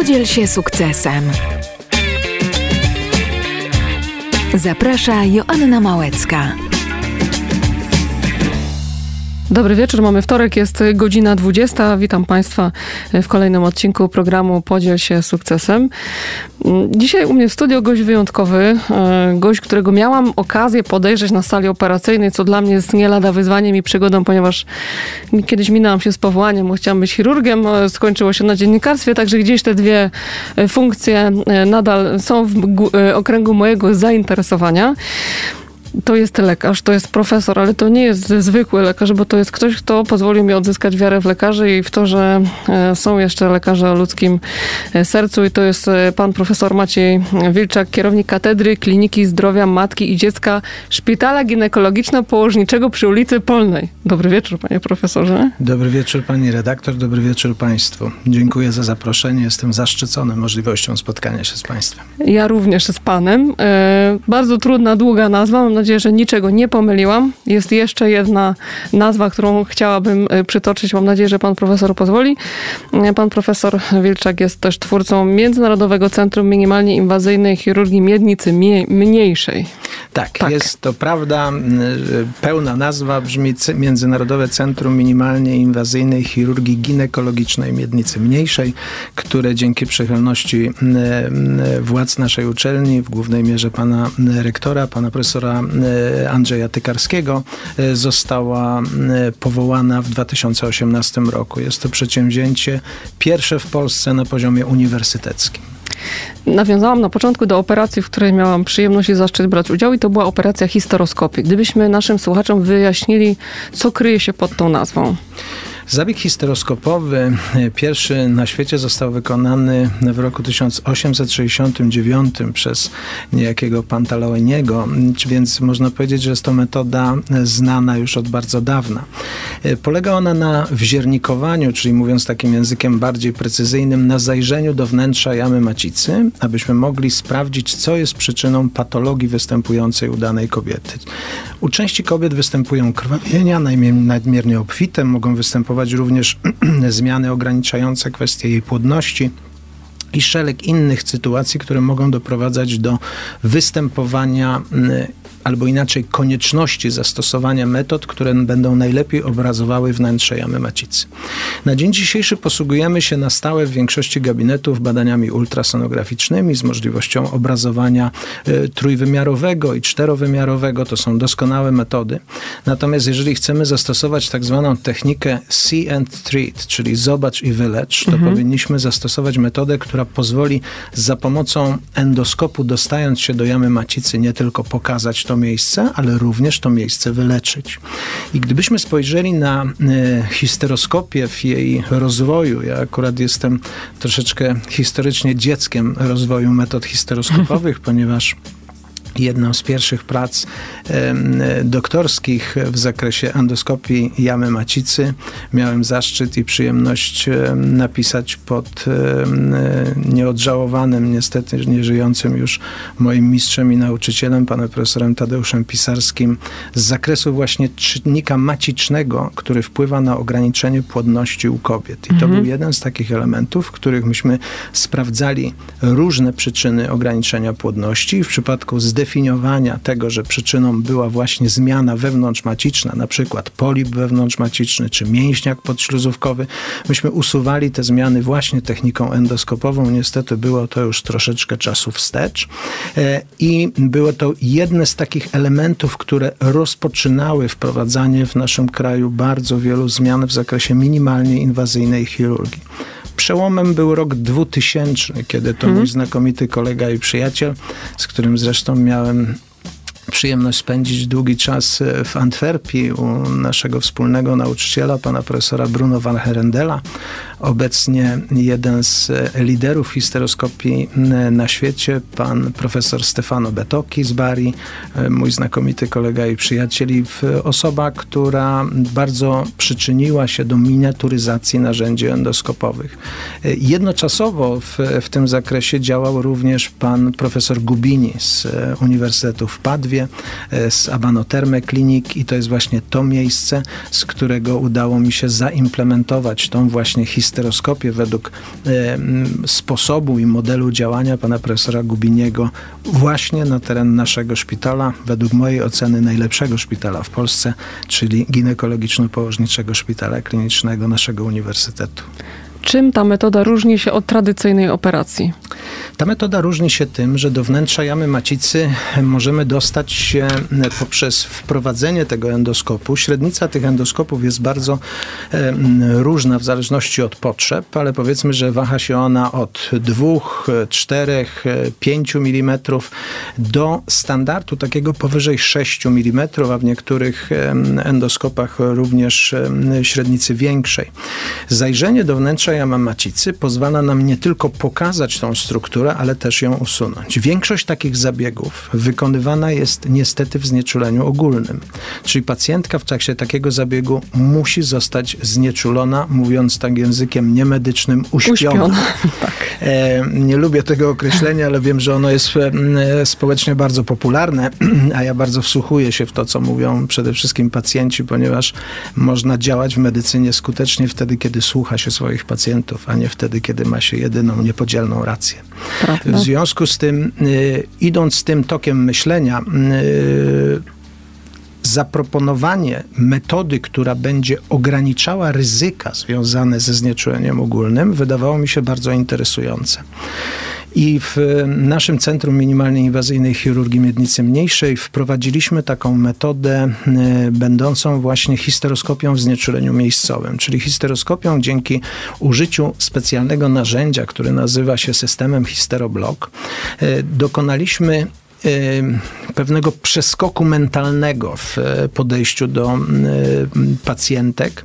Podziel się sukcesem. Zaprasza Joanna Małecka. Dobry wieczór, mamy wtorek, jest godzina 20. Witam Państwa w kolejnym odcinku programu Podziel się sukcesem. Dzisiaj u mnie w studio gość wyjątkowy, e, gość, którego miałam okazję podejrzeć na sali operacyjnej, co dla mnie jest nie lada wyzwaniem i przygodą, ponieważ kiedyś minęłam się z powołaniem, bo chciałam być chirurgiem, e, skończyło się na dziennikarstwie, także gdzieś te dwie e, funkcje nadal są w okręgu mojego zainteresowania to jest lekarz, to jest profesor, ale to nie jest zwykły lekarz, bo to jest ktoś, kto pozwolił mi odzyskać wiarę w lekarzy i w to, że e, są jeszcze lekarze o ludzkim e, sercu i to jest e, pan profesor Maciej Wilczak, kierownik Katedry Kliniki Zdrowia Matki i Dziecka Szpitala Ginekologiczno-Położniczego przy ulicy Polnej. Dobry wieczór, panie profesorze. Dobry wieczór, pani redaktor, dobry wieczór państwu. Dziękuję za zaproszenie, jestem zaszczycony możliwością spotkania się z państwem. Ja również z panem. Bardzo trudna, długa nazwa, mam nadzieję, że niczego nie pomyliłam. Jest jeszcze jedna nazwa, którą chciałabym e, przytoczyć. Mam nadzieję, że pan profesor pozwoli. E, pan profesor Wilczak jest też twórcą Międzynarodowego Centrum Minimalnie Inwazyjnej Chirurgii Miednicy Mniejszej. Tak, tak, jest to prawda. Pełna nazwa brzmi Międzynarodowe Centrum Minimalnie Inwazyjnej Chirurgii Ginekologicznej Miednicy Mniejszej, które dzięki przychylności władz naszej uczelni, w głównej mierze pana rektora, pana profesora Andrzeja Tykarskiego e, została e, powołana w 2018 roku. Jest to przedsięwzięcie pierwsze w Polsce na poziomie uniwersyteckim. Nawiązałam na początku do operacji, w której miałam przyjemność i zaszczyt brać udział, i to była operacja histeroskopii. Gdybyśmy naszym słuchaczom wyjaśnili, co kryje się pod tą nazwą. Zabieg histeroskopowy e, pierwszy na świecie został wykonany w roku 1869 przez niejakiego Pantaleoniego, więc można powiedzieć, że jest to metoda znana już od bardzo dawna. E, polega ona na wziernikowaniu, czyli mówiąc takim językiem bardziej precyzyjnym, na zajrzeniu do wnętrza jamy macicy, abyśmy mogli sprawdzić, co jest przyczyną patologii występującej u danej kobiety. U części kobiet występują krwawienia, nadmiernie obfite, mogą występować również zmiany ograniczające kwestie jej płodności i szereg innych sytuacji, które mogą doprowadzać do występowania albo inaczej konieczności zastosowania metod, które będą najlepiej obrazowały wnętrze jamy macicy. Na dzień dzisiejszy posługujemy się na stałe w większości gabinetów badaniami ultrasonograficznymi z możliwością obrazowania y, trójwymiarowego i czterowymiarowego. To są doskonałe metody. Natomiast jeżeli chcemy zastosować tak zwaną technikę see and treat, czyli zobacz i wylecz, to mhm. powinniśmy zastosować metodę, która pozwoli za pomocą endoskopu dostając się do jamy macicy nie tylko pokazać to miejsce, ale również to miejsce wyleczyć. I gdybyśmy spojrzeli na e, histeroskopię w jej rozwoju, ja akurat jestem troszeczkę historycznie dzieckiem rozwoju metod histeroskopowych, ponieważ jedną z pierwszych prac doktorskich w zakresie endoskopii jamy macicy. Miałem zaszczyt i przyjemność napisać pod nieodżałowanym, niestety nieżyjącym już moim mistrzem i nauczycielem, panem profesorem Tadeuszem Pisarskim, z zakresu właśnie czynnika macicznego, który wpływa na ograniczenie płodności u kobiet. I to mhm. był jeden z takich elementów, w których myśmy sprawdzali różne przyczyny ograniczenia płodności. W przypadku zdefiniowania zdefiniowania tego, że przyczyną była właśnie zmiana wewnątrzmaciczna, na przykład polip wewnątrzmaciczny czy mięśniak podśluzówkowy, myśmy usuwali te zmiany właśnie techniką endoskopową. Niestety było to już troszeczkę czasu wstecz e, i było to jedne z takich elementów, które rozpoczynały wprowadzanie w naszym kraju bardzo wielu zmian w zakresie minimalnie inwazyjnej chirurgii. Przełomem był rok 2000, kiedy to mój mhm. znakomity kolega i przyjaciel, z którym zresztą miałem przyjemność spędzić długi czas e, w Antwerpii u naszego wspólnego nauczyciela, pana profesora Bruno van Herendela, obecnie jeden z e, liderów histeroskopii na świecie, pan profesor Stefano Betoki z Bari, e, mój znakomity kolega i przyjaciel i osoba, która bardzo przyczyniła się do miniaturyzacji narzędzi endoskopowych. Jednoczasowo w, w tym zakresie działał również pan profesor Gubini z Uniwersytetu w Padwie, Krakowie z Abanoterme Klinik i to jest właśnie to miejsce, z którego udało mi się zaimplementować tą właśnie histeroskopię według sposobu i modelu działania pana profesora Gubiniego właśnie na teren naszego szpitala, według mojej oceny najlepszego szpitala w Polsce, czyli ginekologiczno-położniczego szpitala klinicznego naszego uniwersytetu. Czym ta metoda różni się od tradycyjnej operacji? Ta metoda różni się tym, że do wnętrza jamy macicy możemy dostać się poprzez wprowadzenie tego endoskopu. Średnica tych endoskopów jest bardzo e, różna w zależności od potrzeb, ale powiedzmy, że waha się ona od 2, 4, 5 mm do standardu takiego powyżej 6 mm, a w niektórych endoskopach również średnicy większej. Zajrzenie do wnętrza jamy macicy pozwala nam nie tylko pokazać tą strukturę, ale też ją usunąć. Większość takich zabiegów wykonywana jest niestety w znieczuleniu ogólnym. Czyli pacjentka w trakcie takiego zabiegu musi zostać znieczulona, mówiąc tak językiem niemedycznym, uśpiona. uśpiona tak. e, nie lubię tego określenia, ale wiem, że ono jest e, społecznie bardzo popularne, a ja bardzo wsłuchuję się w to, co mówią przede wszystkim pacjenci, ponieważ można działać w medycynie skutecznie wtedy, kiedy słucha się swoich pacjentów, a nie wtedy, kiedy ma się jedyną, niepodzielną rację. Prawda. W związku z tym, y, idąc tym tokiem myślenia, y, zaproponowanie metody, która będzie ograniczała ryzyka związane ze znieczuleniem ogólnym, wydawało mi się bardzo interesujące. I w naszym Centrum Minimalnej Inwazyjnej Chirurgii Miednicy Mniejszej wprowadziliśmy taką metodę y, będącą właśnie histeroskopią w znieczuleniu miejscowym, czyli histeroskopią dzięki użyciu specjalnego narzędzia, które nazywa się systemem Histeroblock. Y, dokonaliśmy pewnego przeskoku mentalnego w e, podejściu do pacjentek,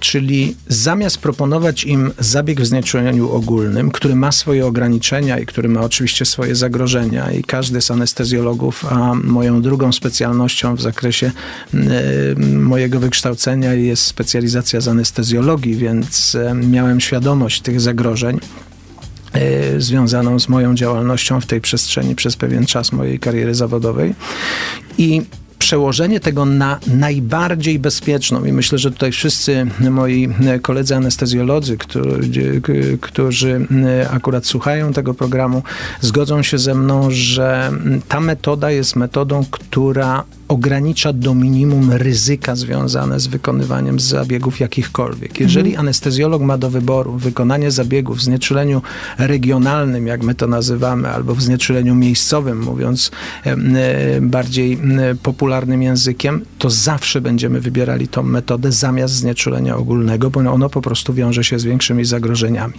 czyli zamiast proponować im zabieg w znieczuleniu ogólnym, który ma swoje ograniczenia i który ma oczywiście swoje zagrożenia i każdy z anestezjologów, a moją drugą specjalnością w zakresie mojego wykształcenia jest specjalizacja z anestezjologii, więc miałem świadomość tych zagrożeń. E, związaną z moją działalnością w tej przestrzeni przez pewien czas mojej kariery zawodowej. I przełożenie tego na najbardziej bezpieczną i myślę, że tutaj wszyscy moi koledzy anestezjolodzy, którzy, którzy akurat słuchają tego programu, zgodzą się ze mną, że ta metoda jest metodą, która ogranicza do minimum ryzyka związane z wykonywaniem zabiegów jakichkolwiek. Jeżeli mhm. anestezjolog ma do wyboru wykonanie zabiegów w znieczuleniu regionalnym, jak my to nazywamy, albo w znieczuleniu miejscowym, mówiąc e, bardziej popularnym językiem, to zawsze będziemy wybierali tą metodę zamiast znieczulenia ogólnego, bo ono po prostu wiąże się z większymi zagrożeniami.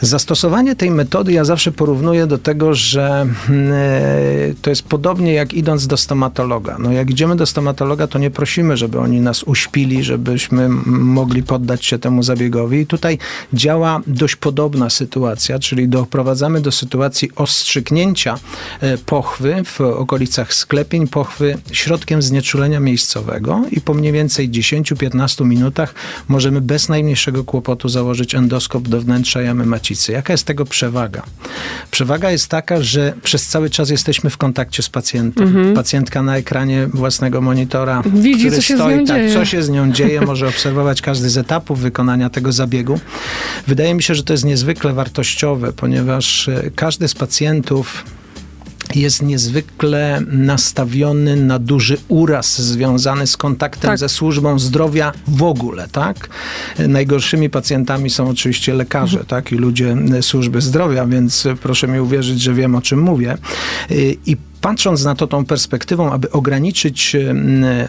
Zastosowanie tej metody ja zawsze porównuję do tego, że e, to jest podobnie jak idąc do stomatologa. No jak idziemy do stomatologa, to nie prosimy, żeby oni nas uśpili, żebyśmy mogli poddać się temu zabiegowi. I tutaj działa dość podobna sytuacja, czyli doprowadzamy do sytuacji ostrzyknięcia e, pochwy w okolicach sklepień pochwy środkiem znieczulenia miejscowego i po mniej więcej 10-15 minutach możemy bez najmniejszego kłopotu założyć endoskop do wnętrza jamy macicy. Jaka jest tego przewaga? Przewaga jest taka, że przez cały czas jesteśmy w kontakcie z pacjentem. Mhm. Pacjentka na ekranie ekranie własnego monitora, Widzi, który co się stoi, tak, dzieje. co się z nią dzieje, może obserwować każdy z etapów wykonania tego zabiegu. Wydaje mi się, że to jest niezwykle wartościowe, ponieważ e, każdy z pacjentów jest niezwykle nastawiony na duży uraz związany z kontaktem tak. ze służbą zdrowia w ogóle, tak? Najgorszymi pacjentami są oczywiście lekarze, mhm. tak? I ludzie służby zdrowia, więc proszę mi uwierzyć, że wiem o czym mówię. I patrząc na to tą perspektywą, aby ograniczyć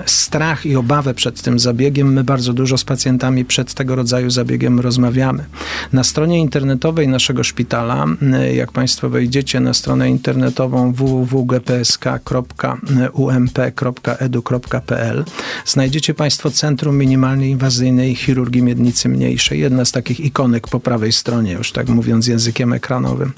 strach i obawę przed tym zabiegiem, my bardzo dużo z pacjentami przed tego rodzaju zabiegiem rozmawiamy. Na stronie internetowej naszego szpitala, jak Państwo wejdziecie na stronę internetową www.gpsk.ump.edu.pl, znajdziecie Państwo Centrum Minimalnej Inwazyjnej Chirurgii Miednicy Mniejszej. Jedna z takich ikonek po prawej stronie, już tak mówiąc językiem ekranowym.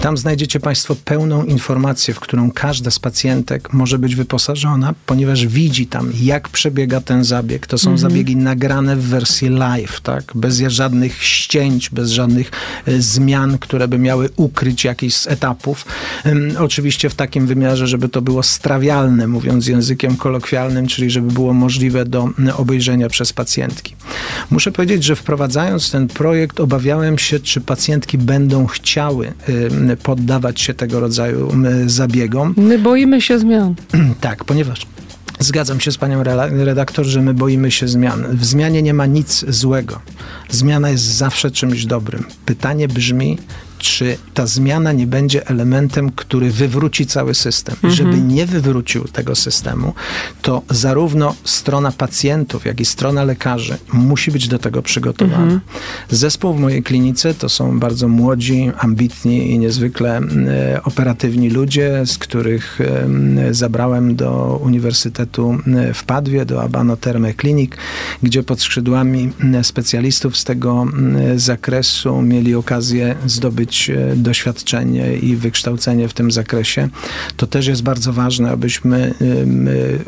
Tam znajdziecie Państwo pełną informację, w którą każda z pacjentek może być wyposażona, ponieważ widzi tam, jak przebiega ten zabieg. To są mhm. zabiegi nagrane w wersji live, tak? Bez żadnych ścięć, bez żadnych y, zmian, które by miały ukryć jakiś z etapów. Oczywiście w takim wymiarze, żeby to było strawialne, mówiąc językiem kolokwialnym, czyli żeby było możliwe do obejrzenia przez pacjentki. Muszę powiedzieć, że wprowadzając ten projekt, obawiałem się, czy pacjentki będą chciały poddawać się tego rodzaju zabiegom. My boimy się zmian. tak, ponieważ Zgadzam się z panią redaktor, że my boimy się zmian. W zmianie nie ma nic złego. Zmiana jest zawsze czymś dobrym. Pytanie brzmi, czy ta zmiana nie będzie elementem, który wywróci cały system. I żeby mhm. nie wywrócił tego systemu, to zarówno strona pacjentów, jak i strona lekarzy musi być do tego przygotowana. Mhm. Zespół w mojej klinice to są bardzo młodzi, ambitni i niezwykle e, operatywni ludzie, z których zabrałem do Uniwersytetu w Padwie, do Abano Terme Clinic, gdzie pod skrzydłami specjalistów z tego zakresu mieli okazję zdobyć zdobyć e, doświadczenie i wykształcenie w tym zakresie. To też jest bardzo ważne, abyśmy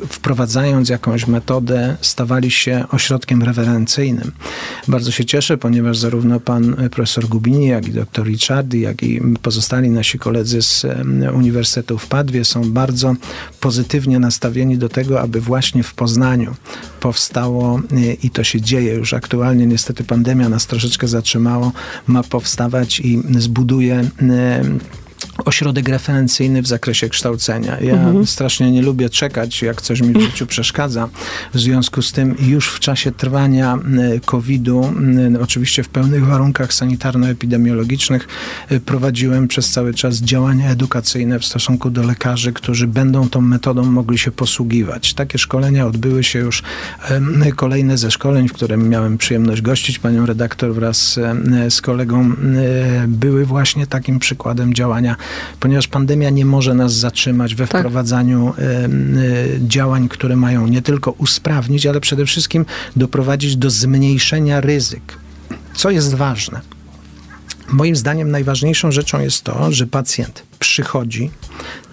wprowadzając jakąś metodę stawali się ośrodkiem referencyjnym. Bardzo się cieszę, ponieważ zarówno pan profesor Gubini, jak i doktor Richardi, jak i pozostali nasi koledzy z Uniwersytetu w Padwie są bardzo pozytywnie nastawieni do tego, aby właśnie w Poznaniu powstało e, i to się dzieje już aktualnie, niestety pandemia nas troszeczkę zatrzymało, ma powstawać i z buduje ośrodek referencyjny w zakresie kształcenia. Ja mhm. strasznie nie lubię czekać, jak coś mi w życiu przeszkadza. W związku z tym już w czasie trwania COVID-u, oczywiście w pełnych warunkach sanitarno-epidemiologicznych, y, prowadziłem przez cały czas działania edukacyjne w stosunku do lekarzy, którzy będą tą metodą mogli się posługiwać. Takie szkolenia odbyły się już kolejne ze szkoleń, w którym miałem przyjemność gościć panią redaktor wraz z kolegą, były właśnie takim przykładem działania ponieważ pandemia nie może nas zatrzymać we tak. wprowadzaniu działań, które mają nie tylko usprawnić, ale przede wszystkim doprowadzić do zmniejszenia ryzyk. Co jest ważne? Moim zdaniem najważniejszą rzeczą jest to, że pacjent przychodzi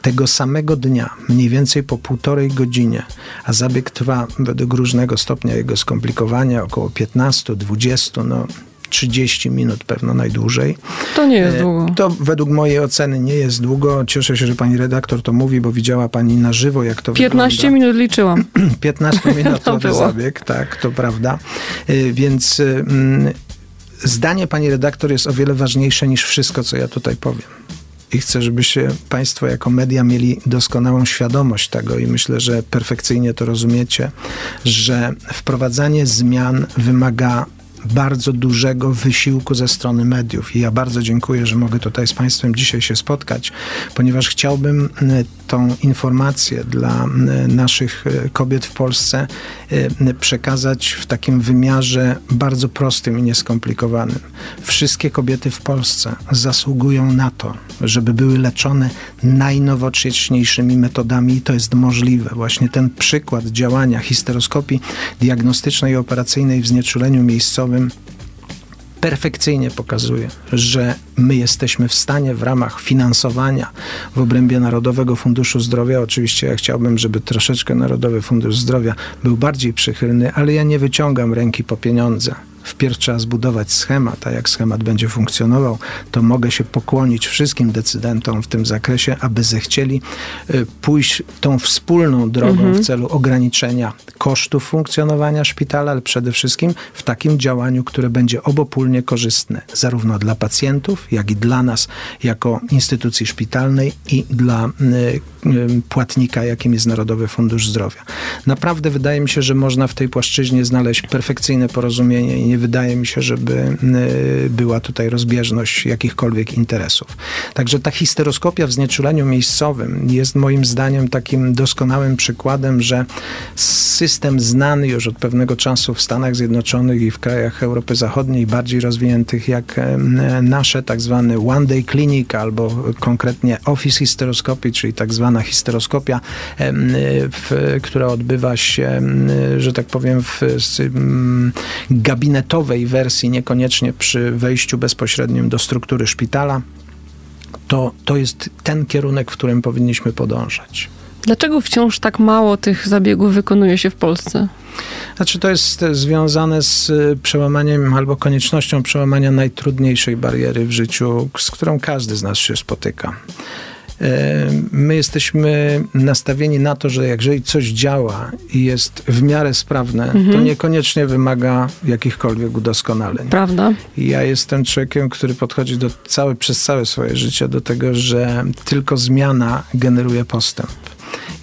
tego samego dnia, mniej więcej po półtorej godzinie, a zabieg trwa według różnego stopnia jego skomplikowania około 15-20, no 30 minut pewno najdłużej. To nie jest e, długo. To według mojej oceny nie jest długo. Cieszę się, że pani redaktor to mówi, bo widziała pani na żywo, jak to 15 wygląda. minut liczyłam. 15 minutowy zabieg, tak, to prawda. E, więc mm, zdanie pani redaktor jest o wiele ważniejsze niż wszystko, co ja tutaj powiem. I chcę, żebyście Państwo jako media mieli doskonałą świadomość tego i myślę, że perfekcyjnie to rozumiecie, że wprowadzanie zmian wymaga bardzo dużego wysiłku ze strony mediów. I ja bardzo dziękuję, że mogę tutaj z Państwem dzisiaj się spotkać, ponieważ chciałbym tą informację dla naszych e, kobiet w Polsce e, przekazać w takim wymiarze bardzo prostym i nieskomplikowanym. Wszystkie kobiety w Polsce zasługują na to, żeby były leczone najnowocześniejszymi metodami i to jest możliwe. Właśnie ten przykład działania histeroskopii diagnostycznej i operacyjnej w znieczuleniu miejscowym perfekcyjnie pokazuje, że my jesteśmy w stanie w ramach finansowania w obrębie Narodowego Funduszu Zdrowia, oczywiście ja chciałbym, żeby troszeczkę Narodowy Fundusz Zdrowia był bardziej przychylny, ale ja nie wyciągam ręki po pieniądze wpierw trzeba zbudować schemat, a jak schemat będzie funkcjonował, to mogę się pokłonić wszystkim decydentom w tym zakresie, aby zechcieli y, pójść tą wspólną drogą mhm. w celu ograniczenia kosztów funkcjonowania szpitala, ale przede wszystkim w takim działaniu, które będzie obopólnie korzystne zarówno dla pacjentów, jak i dla nas jako instytucji szpitalnej i dla y, y, płatnika, jakim jest Narodowy Fundusz Zdrowia. Naprawdę wydaje mi się, że można w tej płaszczyźnie znaleźć perfekcyjne porozumienie nie wydaje mi się, żeby y, była tutaj rozbieżność jakichkolwiek interesów. Także ta histeroskopia w znieczuleniu miejscowym jest moim zdaniem takim doskonałym przykładem, że system znany już od pewnego czasu w Stanach Zjednoczonych i w krajach Europy Zachodniej, bardziej rozwiniętych jak nasze, tak zwany one day clinic albo konkretnie office histeroskopii, czyli tak zwana histeroskopia, która odbywa się, że tak powiem, w gabinetowej wersji, niekoniecznie przy wejściu bezpośrednim do struktury szpitala to, to jest ten kierunek, w którym powinniśmy podążać. Dlaczego wciąż tak mało tych zabiegów wykonuje się w Polsce? Znaczy, to jest związane z przełamaniem albo koniecznością przełamania najtrudniejszej bariery w życiu, z którą każdy z nas się spotyka. E, my jesteśmy nastawieni na to, że jeżeli coś działa i jest w miarę sprawne, mhm. to niekoniecznie wymaga jakichkolwiek udoskonaleń. Prawda. Ja jestem człowiekiem, który podchodzi do całe, przez całe swoje życie do tego, że tylko zmiana generuje postęp.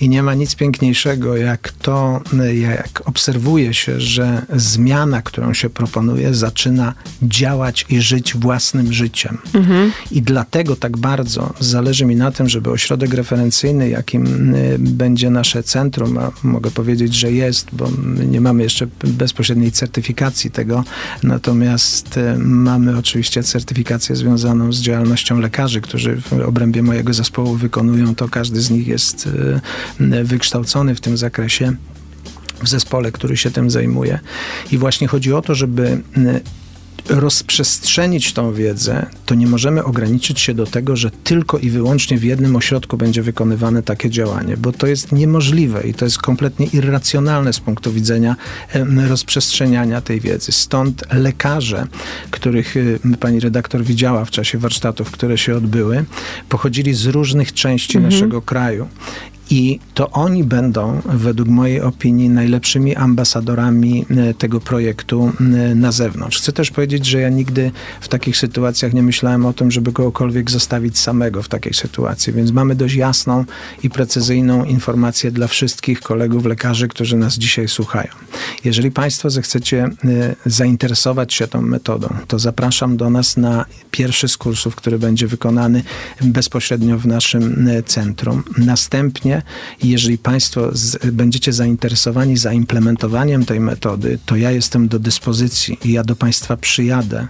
I nie ma nic piękniejszego, jak to, jak obserwuje się, że zmiana, którą się proponuje, zaczyna działać i żyć własnym życiem. Mhm. I dlatego tak bardzo zależy mi na tym, żeby ośrodek referencyjny, jakim y, będzie nasze centrum, a mogę powiedzieć, że jest, bo nie mamy jeszcze bezpośredniej certyfikacji tego, natomiast y, mamy oczywiście certyfikację związaną z działalnością lekarzy, którzy w obrębie mojego zespołu wykonują to. Każdy z nich jest y, wykształcony w tym zakresie w zespole, który się tym zajmuje. I właśnie chodzi o to, żeby rozprzestrzenić tą wiedzę, to nie możemy ograniczyć się do tego, że tylko i wyłącznie w jednym ośrodku będzie wykonywane takie działanie, bo to jest niemożliwe i to jest kompletnie irracjonalne z punktu widzenia rozprzestrzeniania tej wiedzy. Stąd lekarze, których y, pani redaktor widziała w czasie warsztatów, które się odbyły, pochodzili z różnych części mhm. naszego kraju i to oni będą, według mojej opinii, najlepszymi ambasadorami e, tego projektu e, na zewnątrz. Chcę też powiedzieć, że ja nigdy w takich sytuacjach nie myślałem o tym, żeby kogokolwiek zostawić samego w takiej sytuacji, więc mamy dość jasną i precyzyjną informację dla wszystkich kolegów lekarzy, którzy nas dzisiaj słuchają. Jeżeli Państwo zechcecie e, zainteresować się tą metodą, to zapraszam do nas na pierwszy z kursów, który będzie wykonany bezpośrednio w naszym centrum. Następnie i jeżeli Państwo z, będziecie zainteresowani zaimplementowaniem tej metody, to ja jestem do dyspozycji i ja do Państwa przyjadę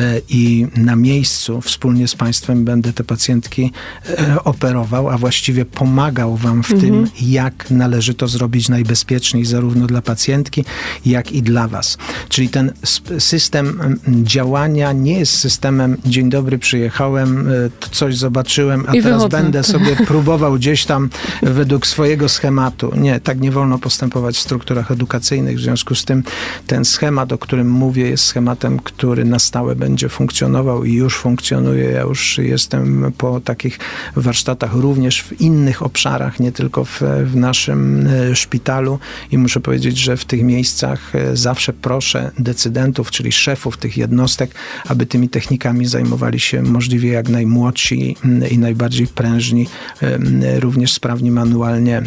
E, i na miejscu wspólnie z Państwem będę te pacjentki e, operował, a właściwie pomagał Wam w mhm. tym, jak należy to zrobić najbezpieczniej, zarówno dla pacjentki, jak i dla Was. Czyli ten system działania nie jest systemem dzień dobry, przyjechałem, e, coś zobaczyłem, a I teraz wychodzę. będę sobie próbował gdzieś tam według swojego schematu. Nie, tak nie wolno postępować w strukturach edukacyjnych. W związku z tym ten schemat, o którym mówię, jest schematem, który na stałe będzie funkcjonował i już funkcjonuje. Ja już jestem po takich warsztatach również w innych obszarach, nie tylko w, w naszym e, szpitalu i muszę powiedzieć, że w tych miejscach e, zawsze proszę decydentów, czyli szefów tych jednostek, aby tymi technikami zajmowali się możliwie jak najmłodsi i najbardziej prężni, e, również sprawni manualnie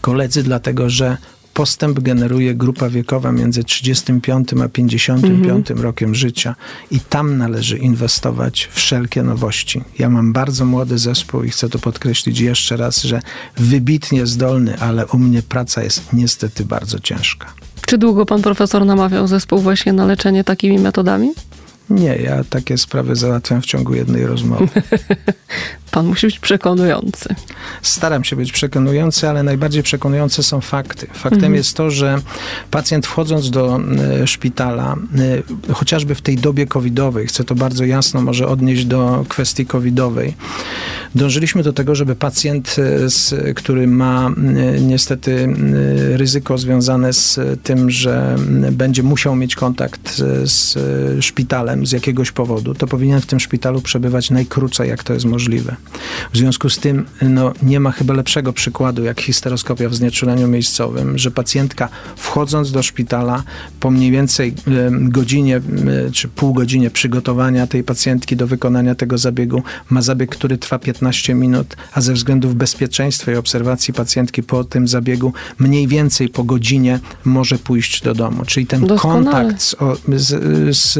koledzy, dlatego że postęp generuje grupa wiekowa między 35 a 55 mhm. rokiem życia i tam należy inwestować wszelkie nowości. Ja mam bardzo młody zespół i chcę to podkreślić jeszcze raz, że wybitnie zdolny, ale u mnie praca jest niestety bardzo ciężka. Czy długo pan profesor namawiał zespół właśnie na leczenie takimi metodami? Nie, ja takie sprawy załatwiam w ciągu jednej rozmowy. Pan musi być przekonujący. Staram się być przekonujący, ale najbardziej przekonujące są fakty. Faktem mhm. jest to, że pacjent wchodząc do e, szpitala, e, chociażby w tej dobie covidowej, chcę to bardzo jasno może odnieść do kwestii covidowej, dążyliśmy do tego, żeby pacjent, e, który ma niestety ryzyko związane z tym, że będzie musiał mieć kontakt z szpitalem z jakiegoś powodu, to powinien w tym szpitalu przebywać najkrócej, jak to jest możliwe. W związku z tym no, nie ma chyba lepszego przykładu jak histeroskopia w znieczuleniu miejscowym, że pacjentka wchodząc do szpitala po mniej więcej godzinie czy pół godzinie przygotowania tej pacjentki do wykonania tego zabiegu ma zabieg, który trwa 15 minut, a ze względów bezpieczeństwa i obserwacji pacjentki po tym zabiegu mniej więcej po godzinie może pójść do domu. Czyli ten Doskonale. kontakt z, z, z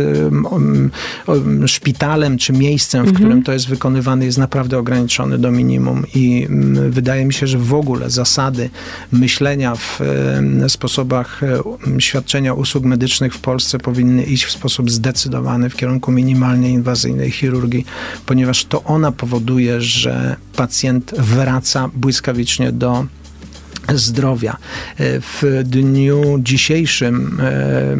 szpitalem czy miejscem, w mhm. którym to jest wykonywane jest naprawdę naprawdę ograniczony do minimum i mm, wydaje mi się, że w ogóle zasady myślenia w sposobach e, świadczenia usług medycznych w Polsce powinny iść w sposób zdecydowany w kierunku minimalnie inwazyjnej chirurgii, ponieważ to ona powoduje, że pacjent wraca błyskawicznie do zdrowia. E, w dniu dzisiejszym e, e,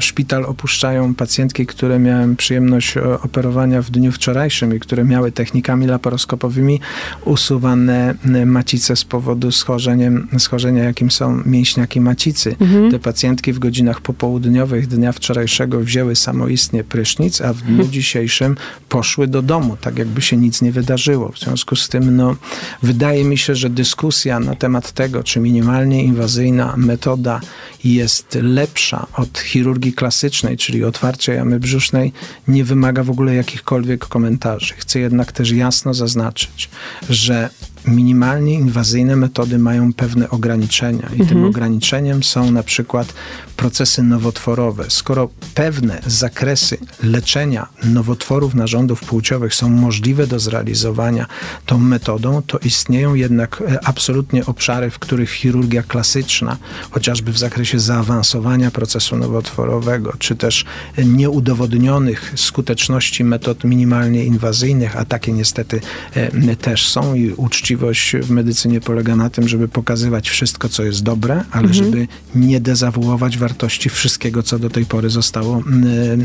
szpital opuszczają pacjentki, które miałem przyjemność operowania w dniu wczorajszym i które miały technikami laparoskopowymi usuwane macice z powodu schorzeniem, schorzenia, jakim są mięśniaki macicy. Mhm. Te pacjentki w godzinach popołudniowych dnia wczorajszego wzięły samoistnie prysznic, a w dniu mhm. dzisiejszym poszły do domu, tak jakby się nic nie wydarzyło. W związku z tym, no, wydaje mi się, że dyskusja na temat tego, czy minimalnie inwazyjna metoda jest lepsza od chirurgii klasycznej, czyli otwarcia jamy brzusznej, nie wymaga w ogóle jakichkolwiek komentarzy. Chcę jednak też jasno zaznaczyć, że minimalnie inwazyjne metody mają pewne ograniczenia i mhm. tym ograniczeniem są na przykład procesy nowotworowe. Skoro pewne zakresy leczenia nowotworów narządów płciowych są możliwe do zrealizowania tą metodą, to istnieją jednak e, absolutnie obszary, w których chirurgia klasyczna, chociażby w zakresie zaawansowania procesu nowotworowego, czy też nieudowodnionych skuteczności metod minimalnie inwazyjnych, a takie niestety e, też są i uczciwość w medycynie polega na tym, żeby pokazywać wszystko, co jest dobre, ale mhm. żeby nie dezawuować wartości wartości wszystkiego, co do tej pory zostało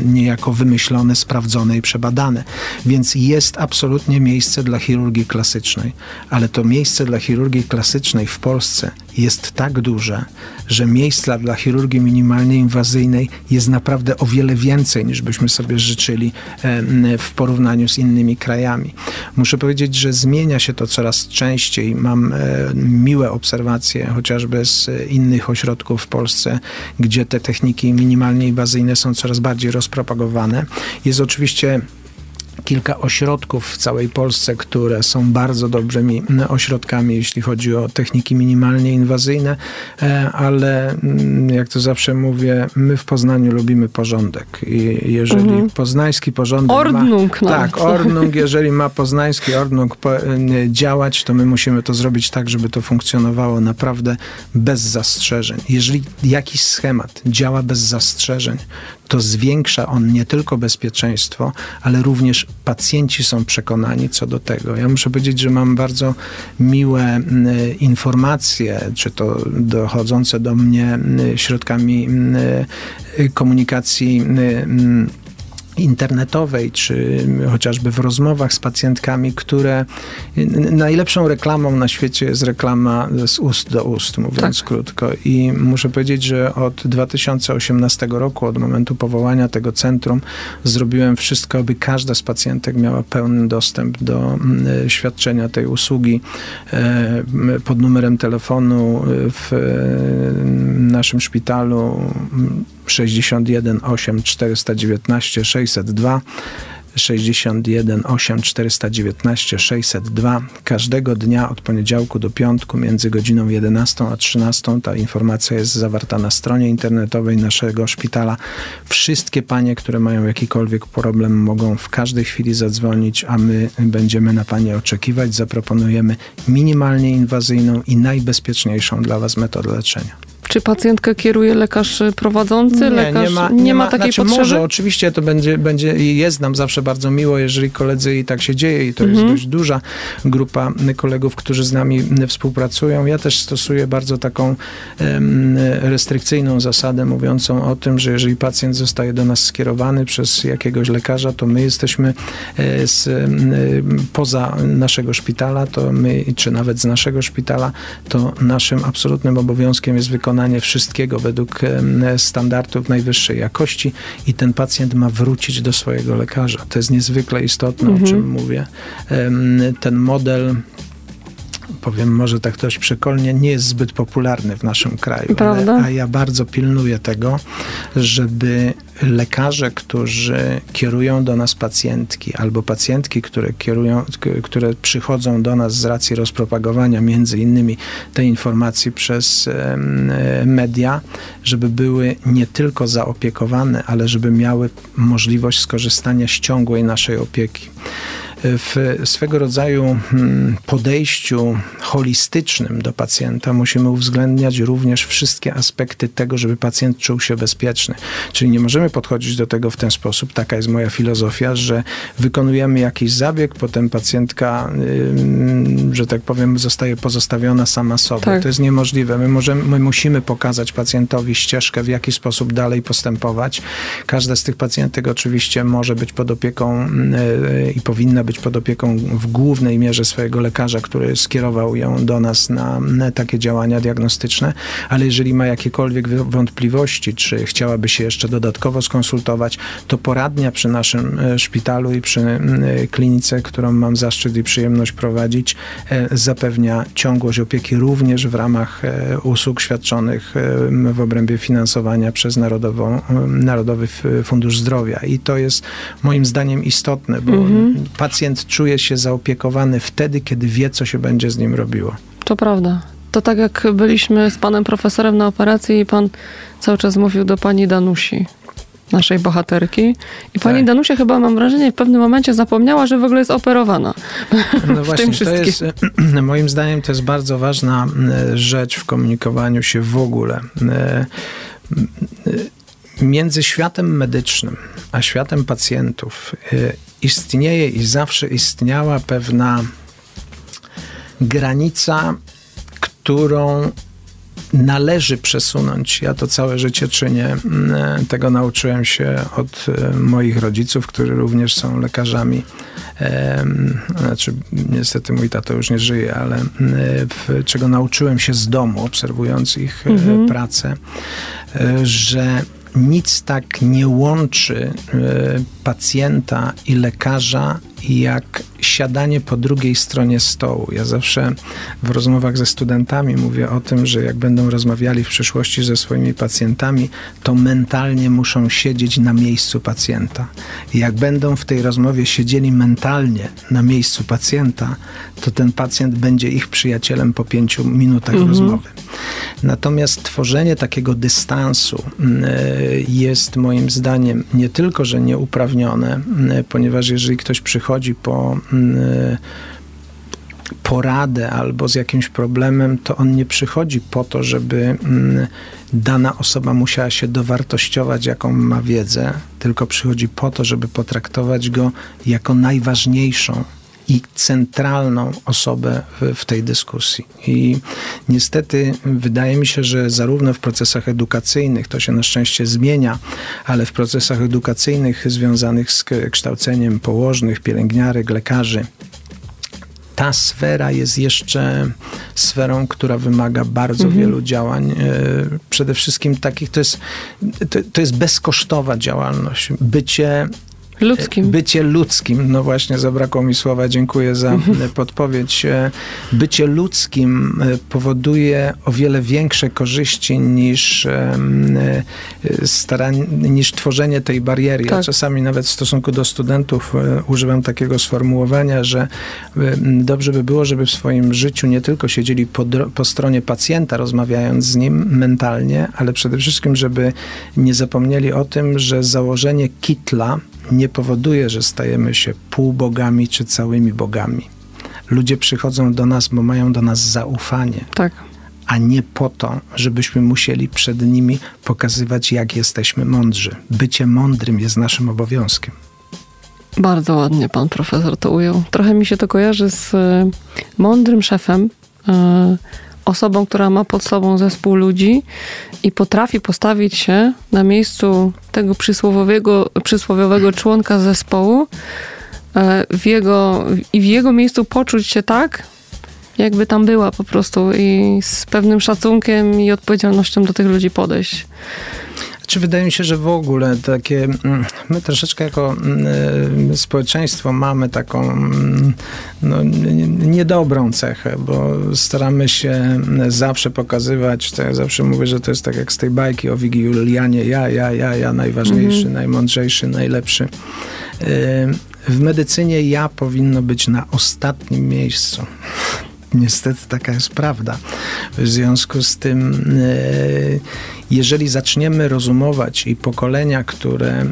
niejako wymyślone, sprawdzone i przebadane. Więc jest absolutnie miejsce dla chirurgii klasycznej, ale to miejsce dla chirurgii klasycznej w Polsce jest tak duże, że miejsca dla chirurgii minimalnie inwazyjnej jest naprawdę o wiele więcej niż byśmy sobie życzyli w porównaniu z innymi krajami. Muszę powiedzieć, że zmienia się to coraz częściej. Mam e, miłe obserwacje chociażby z innych ośrodków w Polsce, gdzie te techniki minimalnie inwazyjne są coraz bardziej rozpropagowane. Jest oczywiście kilka ośrodków w całej Polsce, które są bardzo dobrymi ośrodkami, jeśli chodzi o techniki minimalnie inwazyjne, e, ale mm, jak to zawsze mówię, my w Poznaniu lubimy porządek. I jeżeli mhm. poznański porządek Ordnung. Ma, tak, Ordnung, jeżeli ma poznański Ordnung działać, to my musimy to zrobić tak, żeby to funkcjonowało naprawdę bez zastrzeżeń. Jeżeli jakiś schemat działa bez zastrzeżeń, to zwiększa on nie tylko bezpieczeństwo, ale również pacjenci są przekonani co do tego. Ja muszę powiedzieć, że mam bardzo miłe informacje, czy to dochodzące do mnie środkami komunikacji internetowej, czy chociażby w rozmowach z pacjentkami, które najlepszą reklamą na świecie jest reklama z ust do ust, mówiąc tak. krótko. I muszę powiedzieć, że od 2018 roku, od momentu powołania tego centrum, zrobiłem wszystko, aby każda z pacjentek miała pełny dostęp do mm, świadczenia tej usługi e, pod numerem telefonu w naszym szpitalu 61 8 419 602 61 8 419 602 każdego dnia od poniedziałku do piątku między godziną 11 a 13. Ta informacja jest zawarta na stronie internetowej naszego szpitala. Wszystkie panie, które mają jakikolwiek problem, mogą w każdej chwili zadzwonić, a my będziemy na panie oczekiwać. Zaproponujemy minimalnie inwazyjną i najbezpieczniejszą dla was metodę leczenia. Czy pacjentkę kieruje lekarz prowadzący? Nie, lekarz nie ma, nie, nie ma, takiej znaczy, potrzeby? Może, oczywiście to będzie, będzie jest nam zawsze bardzo miło, jeżeli koledzy i tak się dzieje i to mhm. jest dość duża grupa kolegów, którzy z nami współpracują. Ja też stosuję bardzo taką um, restrykcyjną zasadę mówiącą o tym, że jeżeli pacjent zostaje do nas skierowany przez jakiegoś lekarza, to my jesteśmy e, z, poza naszego szpitala, to my, czy nawet z naszego szpitala, to naszym absolutnym obowiązkiem jest wykonanie wykonanie wszystkiego według standardów najwyższej jakości i ten pacjent ma wrócić do swojego lekarza. To jest niezwykle istotne, mhm. o czym mówię. Ten model powiem może tak dość przekolnie, nie jest zbyt popularny w naszym kraju. Ale, a ja bardzo pilnuję tego, żeby lekarze, którzy kierują do nas pacjentki, albo pacjentki, które kierują, które przychodzą do nas z racji rozpropagowania między innymi tej informacji przez media, żeby były nie tylko zaopiekowane, ale żeby miały możliwość skorzystania z ciągłej naszej opieki. W swego rodzaju mm, podejściu holistycznym do pacjenta musimy uwzględniać również wszystkie aspekty tego, żeby pacjent czuł się bezpieczny. Czyli nie możemy podchodzić do tego w ten sposób, taka jest moja filozofia, że wykonujemy jakiś zabieg, potem pacjentka, że tak powiem, zostaje pozostawiona sama sobie. Tak. To jest niemożliwe. My, możemy, my musimy pokazać pacjentowi ścieżkę, w jaki sposób dalej postępować. Każda z tych pacjentek oczywiście może być pod opieką yy, i powinna być pod opieką w głównej mierze swojego lekarza, który skierował ją do nas na, takie działania diagnostyczne, ale jeżeli ma jakiekolwiek wątpliwości, czy chciałaby się jeszcze dodatkowo skonsultować, to poradnia przy naszym e, szpitalu i przy e, klinice, którą mam zaszczyt i przyjemność prowadzić, e, zapewnia ciągłość opieki również w ramach usług świadczonych w obrębie finansowania przez Narodową, Narodowy Fundusz Zdrowia. I to jest moim zdaniem istotne, bo mhm. pacjent czuje się zaopiekowany wtedy, kiedy wie, co się będzie z nim robiło. To prawda. To tak jak byliśmy z panem profesorem na operacji i pan cały czas mówił do pani Danusi naszej bohaterki. I pani tak. Danusia chyba, mam wrażenie, w pewnym momencie zapomniała, że w ogóle jest operowana. No właśnie, to jest, moim zdaniem to jest bardzo ważna rzecz w komunikowaniu się w ogóle. Między światem medycznym a światem pacjentów istnieje i zawsze istniała pewna granica, którą należy przesunąć. Ja to całe życie czynię. Mm, tego nauczyłem się od e, moich rodziców, którzy również są lekarzami. Znaczy, niestety mój tato już nie żyje, ale mm, w, czego nauczyłem się z domu, obserwując ich e, mhm. pracę, e, że nic tak nie łączy pacjenta i lekarza jak siadanie po drugiej stronie stołu. Ja zawsze w rozmowach ze studentami mówię o tym, że jak będą rozmawiali w przyszłości ze swoimi pacjentami, to mentalnie muszą siedzieć na miejscu pacjenta. I jak będą w tej rozmowie siedzieli mentalnie na miejscu pacjenta, to ten pacjent będzie ich przyjacielem po pięciu minutach mhm. rozmowy. Natomiast tworzenie takiego dystansu y, jest moim zdaniem nie tylko, że nieuprawnione, y, ponieważ jeżeli ktoś przychodzi po y, poradę albo z jakimś problemem, to on nie przychodzi po to, żeby dana osoba musiała się dowartościować, jaką ma wiedzę, tylko przychodzi po to, żeby potraktować go jako najważniejszą i centralną osobę w, w, tej dyskusji. I niestety wydaje mi się, że zarówno w procesach edukacyjnych, to się na szczęście zmienia, ale w procesach edukacyjnych związanych z kształceniem położnych, pielęgniarek, lekarzy, ta sfera jest jeszcze sferą, która wymaga bardzo mhm. wielu działań. E, przede wszystkim takich, to jest, to, to jest bezkosztowa działalność. Bycie Ludzkim. Bycie ludzkim, no właśnie zabrakło mi słowa, dziękuję za mhm. podpowiedź. E, bycie ludzkim e, powoduje o wiele większe korzyści niż, e, starań, niż tworzenie tej bariery. Tak. Ja czasami nawet w stosunku do studentów używam takiego sformułowania, że dobrze by było, żeby w swoim życiu nie tylko siedzieli po, po stronie pacjenta, rozmawiając z nim mentalnie, ale przede wszystkim, żeby nie zapomnieli o tym, że założenie kitla nie powoduje, że stajemy się półbogami czy całymi bogami. Ludzie przychodzą do nas, bo mają do nas zaufanie. Tak. A nie po to, żebyśmy musieli przed nimi pokazywać, jak jesteśmy mądrzy. Bycie mądrym jest naszym obowiązkiem. Bardzo ładnie pan profesor to ujął. Trochę mi się to kojarzy z e, mądrym szefem, e, osobą, która ma pod sobą zespół ludzi i potrafi postawić się na miejscu tego przysłowiowego, przysłowiowego członka zespołu e, w jego, i w jego miejscu poczuć się tak, jakby tam była po prostu i z pewnym szacunkiem i odpowiedzialnością do tych ludzi podejść. Czy wydaje mi się, że w ogóle takie, mm, my troszeczkę jako mm, y, społeczeństwo mamy taką mm, no, niedobrą cechę, bo staramy się zawsze pokazywać, to ja zawsze mówię, że to jest tak jak z tej bajki o Wigi Julianie, ja, ja, ja, ja, najważniejszy, mhm. najmądrzejszy, najlepszy. Y, w medycynie ja powinno być na ostatnim miejscu. Niestety taka jest prawda. W związku z tym jeżeli zaczniemy rozumować i pokolenia, które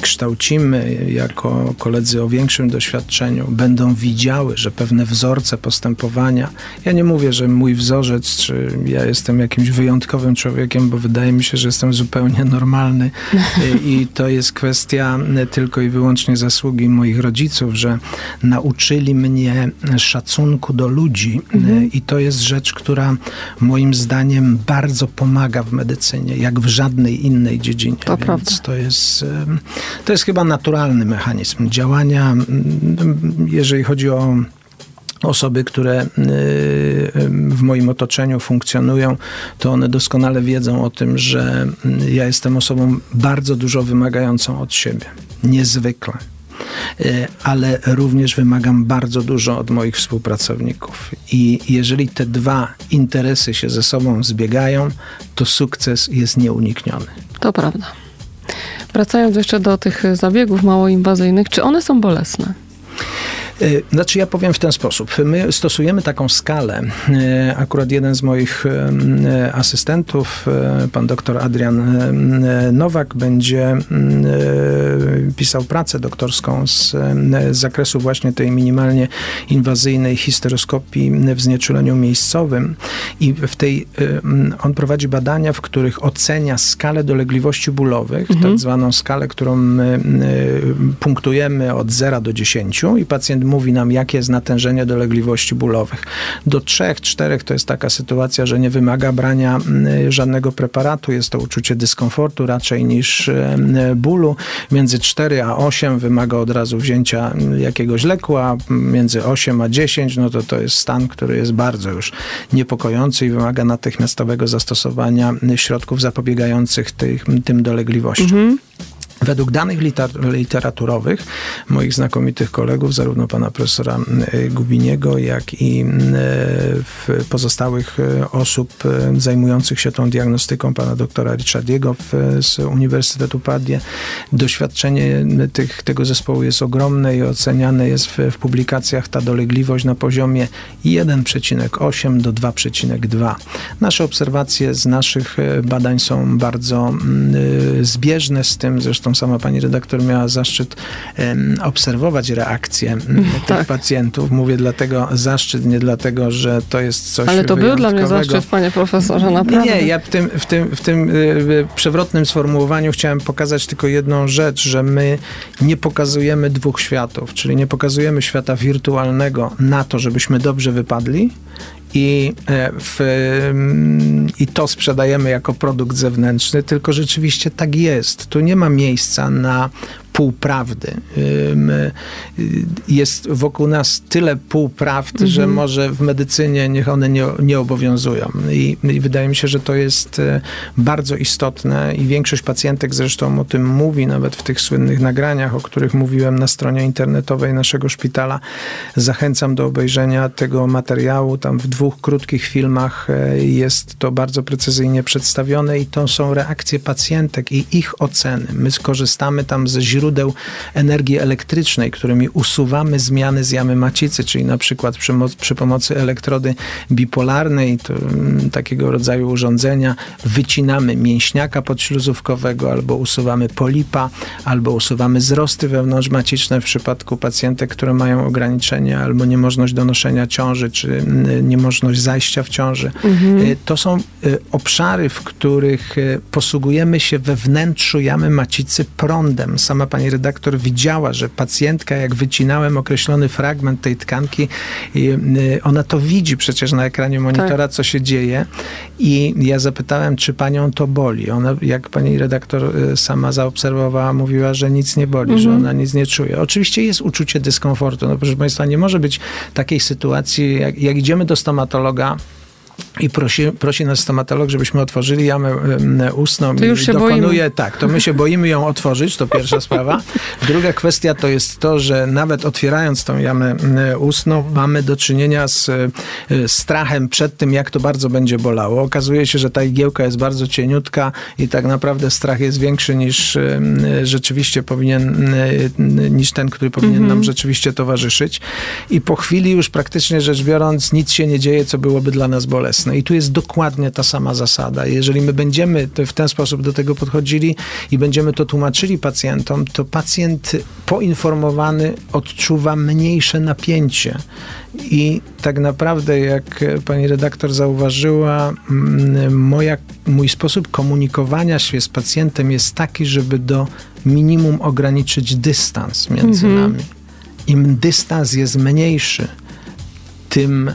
kształcimy jako koledzy o większym doświadczeniu, będą widziały, że pewne wzorce postępowania, ja nie mówię, że mój wzorzec, czy ja jestem jakimś wyjątkowym człowiekiem, bo wydaje mi się, że jestem zupełnie normalny. I to jest kwestia tylko i wyłącznie zasługi moich rodziców, że nauczyli mnie szacunku do ludzi. Mhm. i to jest rzecz, która moim zdaniem bardzo pomaga w medycynie, jak w żadnej innej dziedzinie. To Więc prawda. To jest, to jest chyba naturalny mechanizm działania, jeżeli chodzi o osoby, które w moim otoczeniu funkcjonują, to one doskonale wiedzą o tym, że ja jestem osobą bardzo dużo wymagającą od siebie. Niezwykle. E, ale również wymagam bardzo dużo od moich współpracowników. I jeżeli te dwa interesy się ze sobą zbiegają, to sukces jest nieunikniony. To prawda. Wracając jeszcze do tych zabiegów małoinwazyjnych, czy one są bolesne? E, znaczy ja powiem w ten sposób. My stosujemy taką skalę. E, akurat jeden z moich e, asystentów, pan doktor Adrian Nowak, będzie pisał pracę doktorską z, z zakresu właśnie tej minimalnie inwazyjnej histeroskopii w znieczuleniu miejscowym i w tej on prowadzi badania, w których ocenia skalę dolegliwości bólowych, mhm. tak zwaną skalę, którą my punktujemy od 0 do 10 i pacjent mówi nam, jakie jest natężenie dolegliwości bólowych. Do 3-4 to jest taka sytuacja, że nie wymaga brania mm, żadnego preparatu, jest to uczucie dyskomfortu raczej niż bólu. Między 4 a 8 wymaga od razu wzięcia mm, jakiegoś leku, a między 8 a 10 no to to jest stan, który jest bardzo już niepokojący i wymaga natychmiastowego zastosowania środków zapobiegających tych, tym dolegliwościom. Mhm. Według danych literaturowych moich znakomitych kolegów, zarówno pana profesora e, Gubiniego, jak i e, pozostałych e, osób zajmujących się tą diagnostyką, pana doktora Richardiego z Uniwersytetu Padie, doświadczenie tych, tego zespołu jest ogromne i oceniane jest w, w publikacjach ta dolegliwość na poziomie 1,8 do 2,2. Nasze obserwacje z naszych badań są bardzo zbieżne z tym, zresztą sama pani redaktor miała zaszczyt um, obserwować reakcje tych tak. pacjentów. Mówię dlatego zaszczyt, nie dlatego, że to jest coś Ale to był dla mnie zaszczyt, panie profesorze, naprawdę. Nie, ja w tym, w tym, w tym y, przewrotnym sformułowaniu chciałem pokazać tylko jedną rzecz, że my nie pokazujemy dwóch światów, czyli nie pokazujemy świata wirtualnego na to, żebyśmy dobrze wypadli i, e, w, mm, i to sprzedajemy jako produkt zewnętrzny, tylko rzeczywiście tak jest. Tu nie ma miejsca na półprawdy. Jest wokół nas tyle półprawd, mhm. że może w medycynie niech one nie, nie obowiązują. I, I, wydaje mi się, że to jest e, bardzo istotne i większość pacjentek zresztą o tym mówi, nawet w tych słynnych nagraniach, o których mówiłem na stronie internetowej naszego szpitala. Zachęcam do obejrzenia tego materiału. Tam w dwóch krótkich filmach e, jest to bardzo precyzyjnie przedstawione i to są reakcje pacjentek i ich oceny. My skorzystamy tam ze źródeł źródeł energii elektrycznej, którymi usuwamy zmiany z jamy macicy, czyli na przykład przy, przy pomocy elektrody bipolarnej, to, mm, takiego rodzaju urządzenia, wycinamy mięśniaka podśluzówkowego, albo usuwamy polipa, albo usuwamy zrosty wewnątrzmaciczne w przypadku pacjentek, które mają ograniczenia albo niemożność donoszenia ciąży, czy mm, niemożność zajścia w ciąży. Mhm. Y, to są y, obszary, w których y, posługujemy się we wnętrzu jamy macicy prądem. Sama pani redaktor widziała, że pacjentka, jak wycinałem określony fragment tej tkanki, y, ona to widzi przecież na ekranie monitora, tak. co się dzieje. I ja zapytałem, czy panią to boli. Ona, jak pani redaktor y, sama zaobserwowała, mówiła, że nic nie boli, mhm. że ona nic nie czuje. Oczywiście jest uczucie dyskomfortu. No proszę państwa, nie może być takiej sytuacji, jak, jak idziemy do stomatologa, i prosi, prosi nas stomatolog, żebyśmy otworzyli jamę ustną to już i dokonuje, boimy. tak, to my się boimy ją otworzyć, to pierwsza sprawa. Druga kwestia to jest to, że nawet otwierając tą jamę ustną, mamy do czynienia z e, strachem przed tym, jak to bardzo będzie bolało. Okazuje się, że ta igiełka jest bardzo cieniutka i tak naprawdę strach jest większy niż rzeczywiście powinien, niż ten, który powinien nam mhm. rzeczywiście towarzyszyć. I po chwili już praktycznie rzecz biorąc nic się nie dzieje, co byłoby dla nas bolesne bolesne. I tu jest dokładnie ta sama zasada. Jeżeli my będziemy w ten sposób do tego podchodzili i będziemy to tłumaczyli pacjentom, to pacjent poinformowany odczuwa mniejsze napięcie. I tak naprawdę, jak pani redaktor zauważyła, mm, moja, mój sposób komunikowania się z pacjentem jest taki, żeby do minimum ograniczyć dystans między mhm. nami. Im dystans jest mniejszy, tym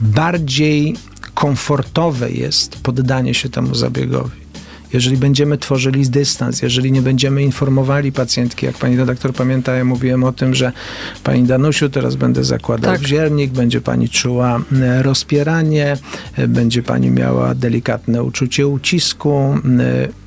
bardziej komfortowe jest poddanie się temu zabiegowi. Jeżeli będziemy tworzyli dystans, jeżeli nie będziemy informowali pacjentki, jak pani redaktor pamięta, ja mówiłem o tym, że pani Danusiu, teraz będę zakładał tak. wziernik, będzie pani czuła rozpieranie, e, będzie pani miała delikatne uczucie ucisku,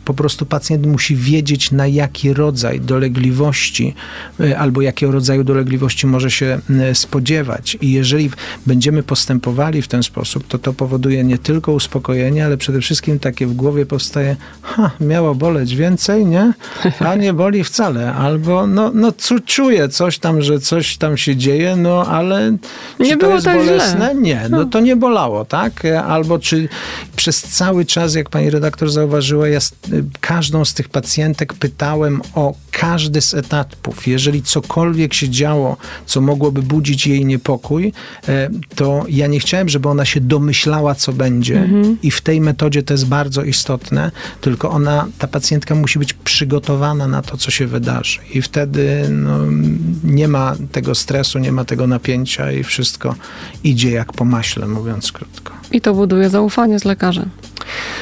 po prostu pacjent musi wiedzieć, na jaki rodzaj dolegliwości e, albo jakiego rodzaju dolegliwości może się e, spodziewać. I jeżeli będziemy postępowali w ten sposób, to to powoduje nie tylko uspokojenie, ale przede wszystkim takie w głowie powstaje, ha, miało boleć więcej, nie? A nie boli wcale. Albo, no, no czuję coś tam, że coś tam się dzieje, no ale czy nie to było jest tak bolesne? Źle. Nie, no, no to nie bolało, tak? Albo czy przez cały czas, jak pani redaktor zauważyła, jest każdą z tych pacjentek pytałem o każdy z etapów. Jeżeli cokolwiek się działo, co mogłoby budzić jej niepokój, e, to ja nie chciałem, żeby ona się domyślała, co będzie. Mhm. I w tej metodzie to jest bardzo istotne, tylko ona, ta pacjentka musi być przygotowana na to, co się wydarzy. I wtedy no, nie ma tego stresu, nie ma tego napięcia i wszystko idzie jak po maśle, mówiąc krótko. I to buduje zaufanie z lekarzem.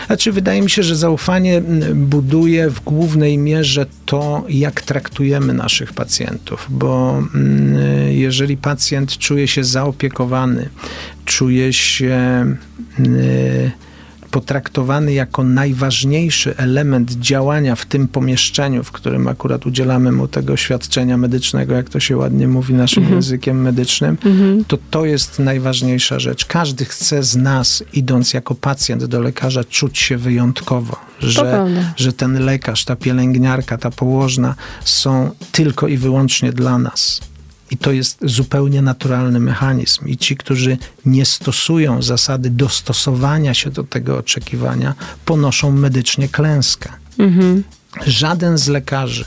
Znaczy, wydaje mi się, że zaufanie buduje w głównej mierze to, jak traktujemy naszych pacjentów, bo jeżeli pacjent czuje się zaopiekowany, czuje się potraktowany jako najważniejszy element działania w tym pomieszczeniu, w którym akurat udzielamy mu tego świadczenia medycznego, jak to się ładnie mówi naszym mhm. językiem medycznym, mhm. to to jest najważniejsza rzecz. Każdy chce z nas, idąc jako pacjent do lekarza, czuć się wyjątkowo, że, że ten lekarz, ta pielęgniarka, ta położna są tylko i wyłącznie dla nas. I to jest zupełnie naturalny mechanizm. I ci, którzy nie stosują zasady dostosowania się do tego oczekiwania, ponoszą medycznie klęskę. Mhm. Żaden z lekarzy,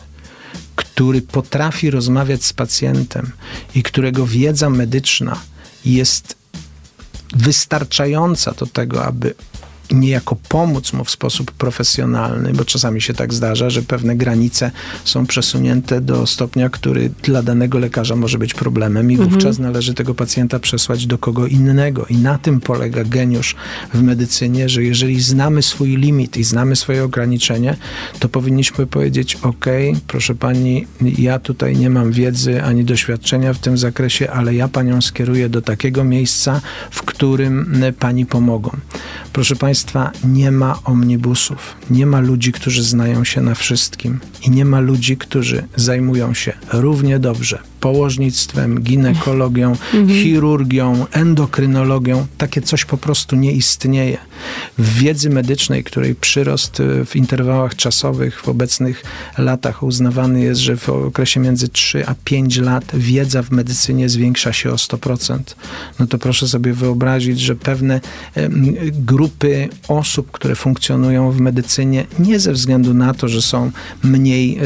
który potrafi rozmawiać z pacjentem i którego wiedza medyczna jest wystarczająca do tego, aby niejako pomóc mu w sposób profesjonalny, bo czasami się tak zdarza, że pewne granice są przesunięte do stopnia, który dla danego lekarza może być problemem i mhm. wówczas należy tego pacjenta przesłać do kogo innego. I na tym polega geniusz w medycynie, że jeżeli znamy swój limit i znamy swoje ograniczenie, to powinniśmy powiedzieć: OK, proszę pani, ja tutaj nie mam wiedzy ani doświadczenia w tym zakresie, ale ja panią skieruję do takiego miejsca, w którym pani pomogą. Proszę Państwa, nie ma omnibusów, nie ma ludzi, którzy znają się na wszystkim i nie ma ludzi, którzy zajmują się równie dobrze położnictwem, ginekologią, mhm. chirurgią, endokrynologią. Takie coś po prostu nie istnieje. Wiedzy medycznej, której przyrost e, w interwałach czasowych w obecnych latach uznawany jest, że w okresie między 3 a 5 lat wiedza w medycynie zwiększa się o 100%. No to proszę sobie wyobrazić, że pewne grupy osób, które funkcjonują w medycynie, nie ze względu na to, że są mniej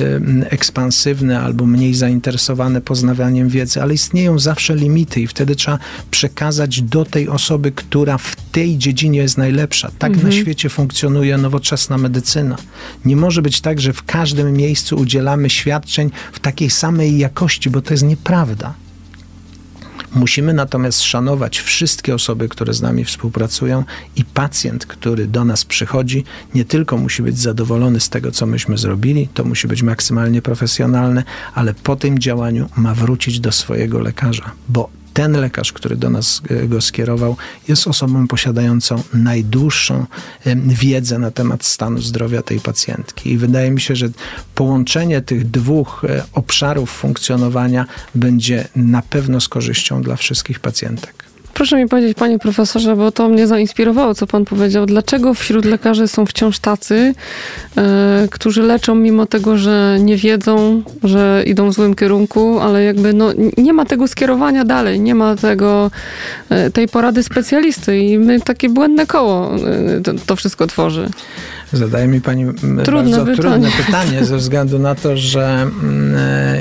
ekspansywne albo mniej zainteresowane poznawaniem wiedzy, ale istnieją zawsze limity i wtedy trzeba przekazać do tej osoby, która w tej dziedzinie jest najlepsza. Tak mhm. na świecie funkcjonuje nowoczesna medycyna. Nie może być tak, że w każdym miejscu udzielamy świadczeń w takiej samej jakości, bo to jest nieprawda. Musimy natomiast szanować wszystkie osoby, które z nami współpracują i pacjent, który do nas przychodzi, nie tylko musi być zadowolony z tego, co myśmy zrobili, to musi być maksymalnie profesjonalne, ale po tym działaniu ma wrócić do swojego lekarza, bo ten lekarz, który do nas e, go skierował, jest osobą posiadającą najdłuższą wiedzę na temat stanu zdrowia tej pacjentki. I wydaje mi się, że połączenie tych dwóch e, obszarów funkcjonowania będzie na pewno z korzyścią dla wszystkich pacjentek. Proszę mi powiedzieć, panie profesorze, bo to mnie zainspirowało, co pan powiedział. Dlaczego wśród lekarzy są wciąż tacy, e, którzy leczą mimo tego, że nie wiedzą, że idą w złym kierunku, ale jakby no, nie ma tego skierowania dalej, nie ma tego, e, tej porady specjalisty i my takie błędne koło e, to, to wszystko tworzy. Zadaje mi pani trudne bardzo pytanie. trudne pytanie ze względu na to, że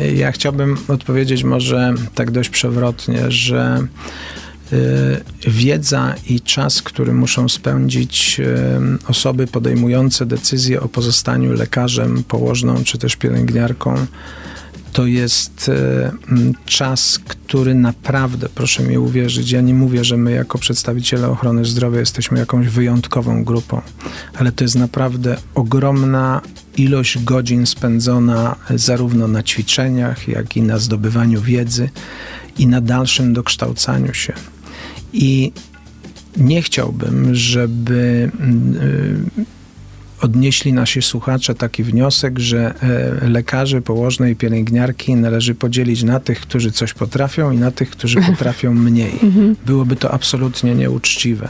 y, ja chciałbym odpowiedzieć może tak dość przewrotnie, że wiedza i czas, który muszą spędzić y, osoby podejmujące decyzję o pozostaniu lekarzem, położną czy też pielęgniarką, to jest e, czas, który naprawdę, proszę mi uwierzyć, ja nie mówię, że my jako przedstawiciele ochrony zdrowia jesteśmy jakąś wyjątkową grupą, ale to jest naprawdę ogromna ilość godzin spędzona zarówno na ćwiczeniach, jak i na zdobywaniu wiedzy i na dalszym dokształcaniu się. I nie chciałbym, żeby odnieśli nasi słuchacze taki wniosek, że e, lekarzy, położne i pielęgniarki należy podzielić na tych, którzy coś potrafią i na tych, którzy potrafią mniej. Mhm. Byłoby to absolutnie nieuczciwe.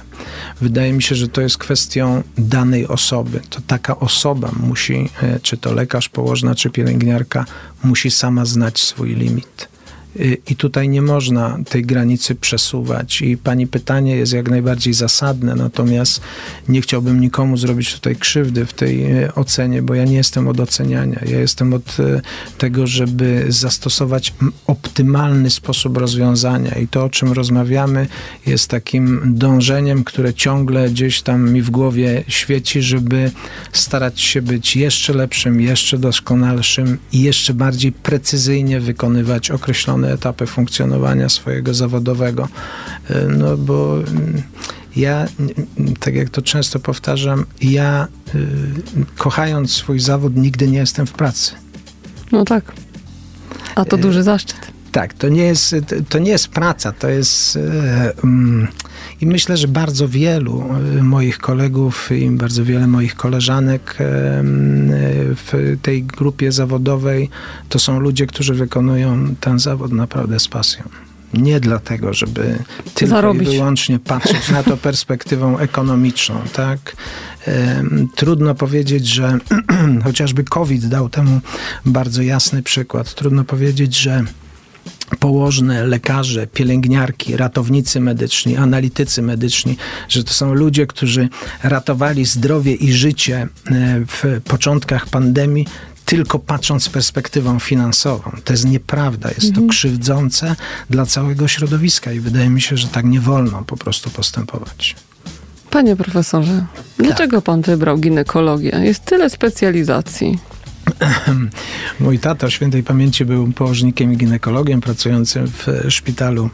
Wydaje mi się, że to jest kwestią danej osoby. To taka osoba musi, e, czy to lekarz, położna, czy pielęgniarka, musi sama znać swój limit. Y, i tutaj nie można tej granicy przesuwać. I pani pytanie jest jak najbardziej zasadne, natomiast nie chciałbym nikomu zrobić tutaj krzywdy w tej y, ocenie, bo ja nie jestem od oceniania. Ja jestem od y, tego, żeby zastosować optymalny sposób rozwiązania. I to, o czym rozmawiamy, jest takim dążeniem, które ciągle gdzieś tam mi w głowie świeci, żeby starać się być jeszcze lepszym, jeszcze doskonalszym i jeszcze bardziej precyzyjnie wykonywać określone etapy funkcjonowania swojego zawodowego. E, no bo mm, ja, tak jak to często powtarzam, ja y, kochając swój zawód nigdy nie jestem w pracy. No tak. A to e, duży zaszczyt. Tak, to nie jest, to nie jest praca, to jest. Um, I myślę, że bardzo wielu e, moich kolegów i bardzo wiele moich koleżanek w tej grupie zawodowej to są ludzie, którzy wykonują ten zawód naprawdę z pasją nie dlatego, żeby tylko Zarobić. i wyłącznie patrzeć na to perspektywą ekonomiczną, tak? Trudno powiedzieć, że chociażby COVID dał temu bardzo jasny przykład. Trudno powiedzieć, że położne, lekarze, pielęgniarki, ratownicy medyczni, analitycy medyczni, że to są ludzie, którzy ratowali zdrowie i życie e, w początkach pandemii, tylko patrząc z perspektywą finansową. To jest nieprawda, jest mhm. to krzywdzące dla całego środowiska i wydaje mi się, że tak nie wolno po prostu postępować. Panie profesorze, dlaczego tak. pan wybrał ginekologię? Jest tyle specjalizacji. Mój tata świętej pamięci był położnikiem i ginekologiem pracującym w szpitalu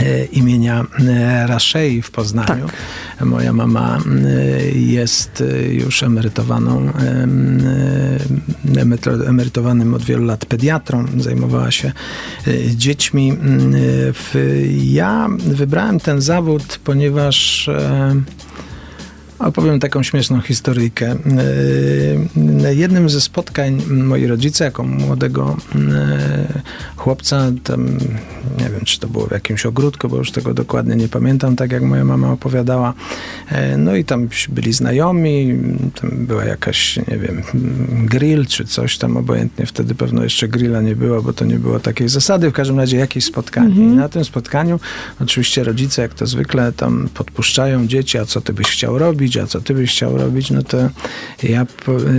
e, imienia e, Raszei w Poznaniu. Tak. Moja mama e, jest już emerytowaną, emerytowanym od wielu lat pediatrą, zajmowała się dziećmi. Ja wybrałem ten zawód, ponieważ Opowiem taką śmieszną historyjkę. Na jednym ze spotkań moi rodzice, jako młodego e, chłopca, tam nie wiem, czy to było w jakimś ogródku, bo już tego dokładnie nie pamiętam, tak jak moja mama opowiadała. E, no i tam byli znajomi, tam była jakaś, nie wiem, grill czy coś tam, obojętnie wtedy pewno jeszcze grilla nie było, bo to nie było takiej zasady. W każdym razie jakieś spotkanie. Mhm. I na tym spotkaniu oczywiście rodzice, jak to zwykle, tam podpuszczają dzieci, a co ty byś chciał robić? Robić, a co ty byś chciał robić, no to ja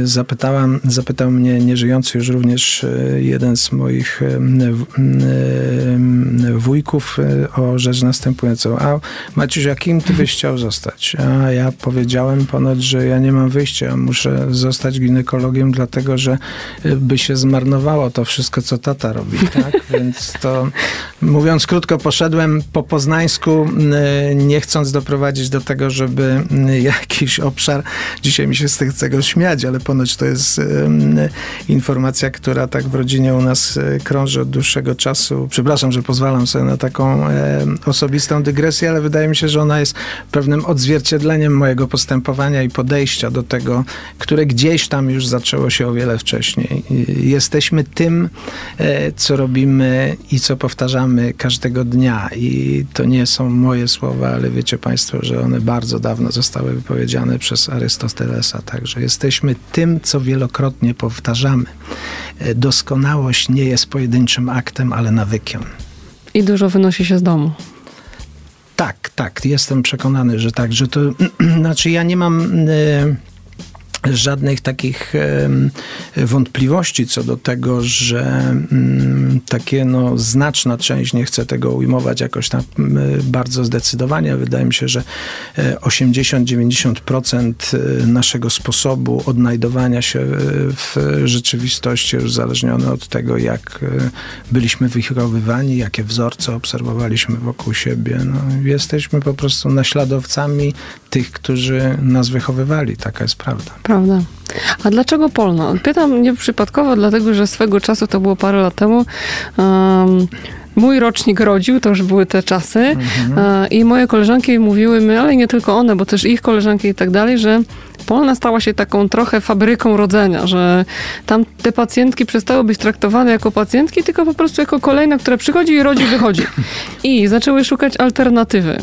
zapytałam, zapytał mnie nieżyjący już również e, jeden z moich e, e, wujków o rzecz następującą. A Maciuś, a kim ty byś chciał zostać? A ja powiedziałem ponad, że ja nie mam wyjścia, muszę zostać ginekologiem, dlatego że by się zmarnowało to wszystko, co tata robi, tak? Więc to, mówiąc krótko, poszedłem po poznańsku, nie chcąc doprowadzić do tego, żeby ja jakiś obszar. Dzisiaj mi się z tego śmiać, ale ponoć to jest informacja, która tak w rodzinie u nas e, krąży od dłuższego czasu. Przepraszam, że pozwalam sobie na taką osobistą dygresję, ale wydaje mi się, że ona jest pewnym odzwierciedleniem mojego postępowania i podejścia do tego, które gdzieś tam już zaczęło się o wiele wcześniej. Jesteśmy tym, e, co robimy i co powtarzamy każdego dnia. I to nie są moje słowa, ale wiecie Państwo, że one bardzo dawno zostały wypowiedziane przez Arystotelesa. Także jesteśmy tym, co wielokrotnie powtarzamy. E, doskonałość nie jest pojedynczym aktem, ale nawykiem. I dużo wynosi się z domu. Tak, tak, jestem przekonany, że tak, że to znaczy ja nie mam. Yy, żadnych takich wątpliwości co do tego, że mm, takie no, znaczna część, nie chcę tego ujmować jakoś tam bardzo zdecydowanie, wydaje mi się, że 80-90% e, naszego sposobu odnajdowania się w rzeczywistości uzależnione od tego, jak e, byliśmy wychowywani, jakie wzorce obserwowaliśmy wokół siebie. No, jesteśmy po prostu naśladowcami tych, którzy nas wychowywali. Taka jest prawda. Prawda. A dlaczego Polno? Pytam nieprzypadkowo, dlatego że swego czasu, to było parę lat temu, um, mój rocznik rodził, to już były te czasy mhm. E, i moje koleżanki mówiły mi, ale nie tylko one, bo też ich koleżanki i tak dalej, że Polna stała się taką trochę fabryką rodzenia, że tam te pacjentki przestały być traktowane jako pacjentki, tylko po prostu jako kolejna, która przychodzi i rodzi, wychodzi. I zaczęły szukać alternatywy.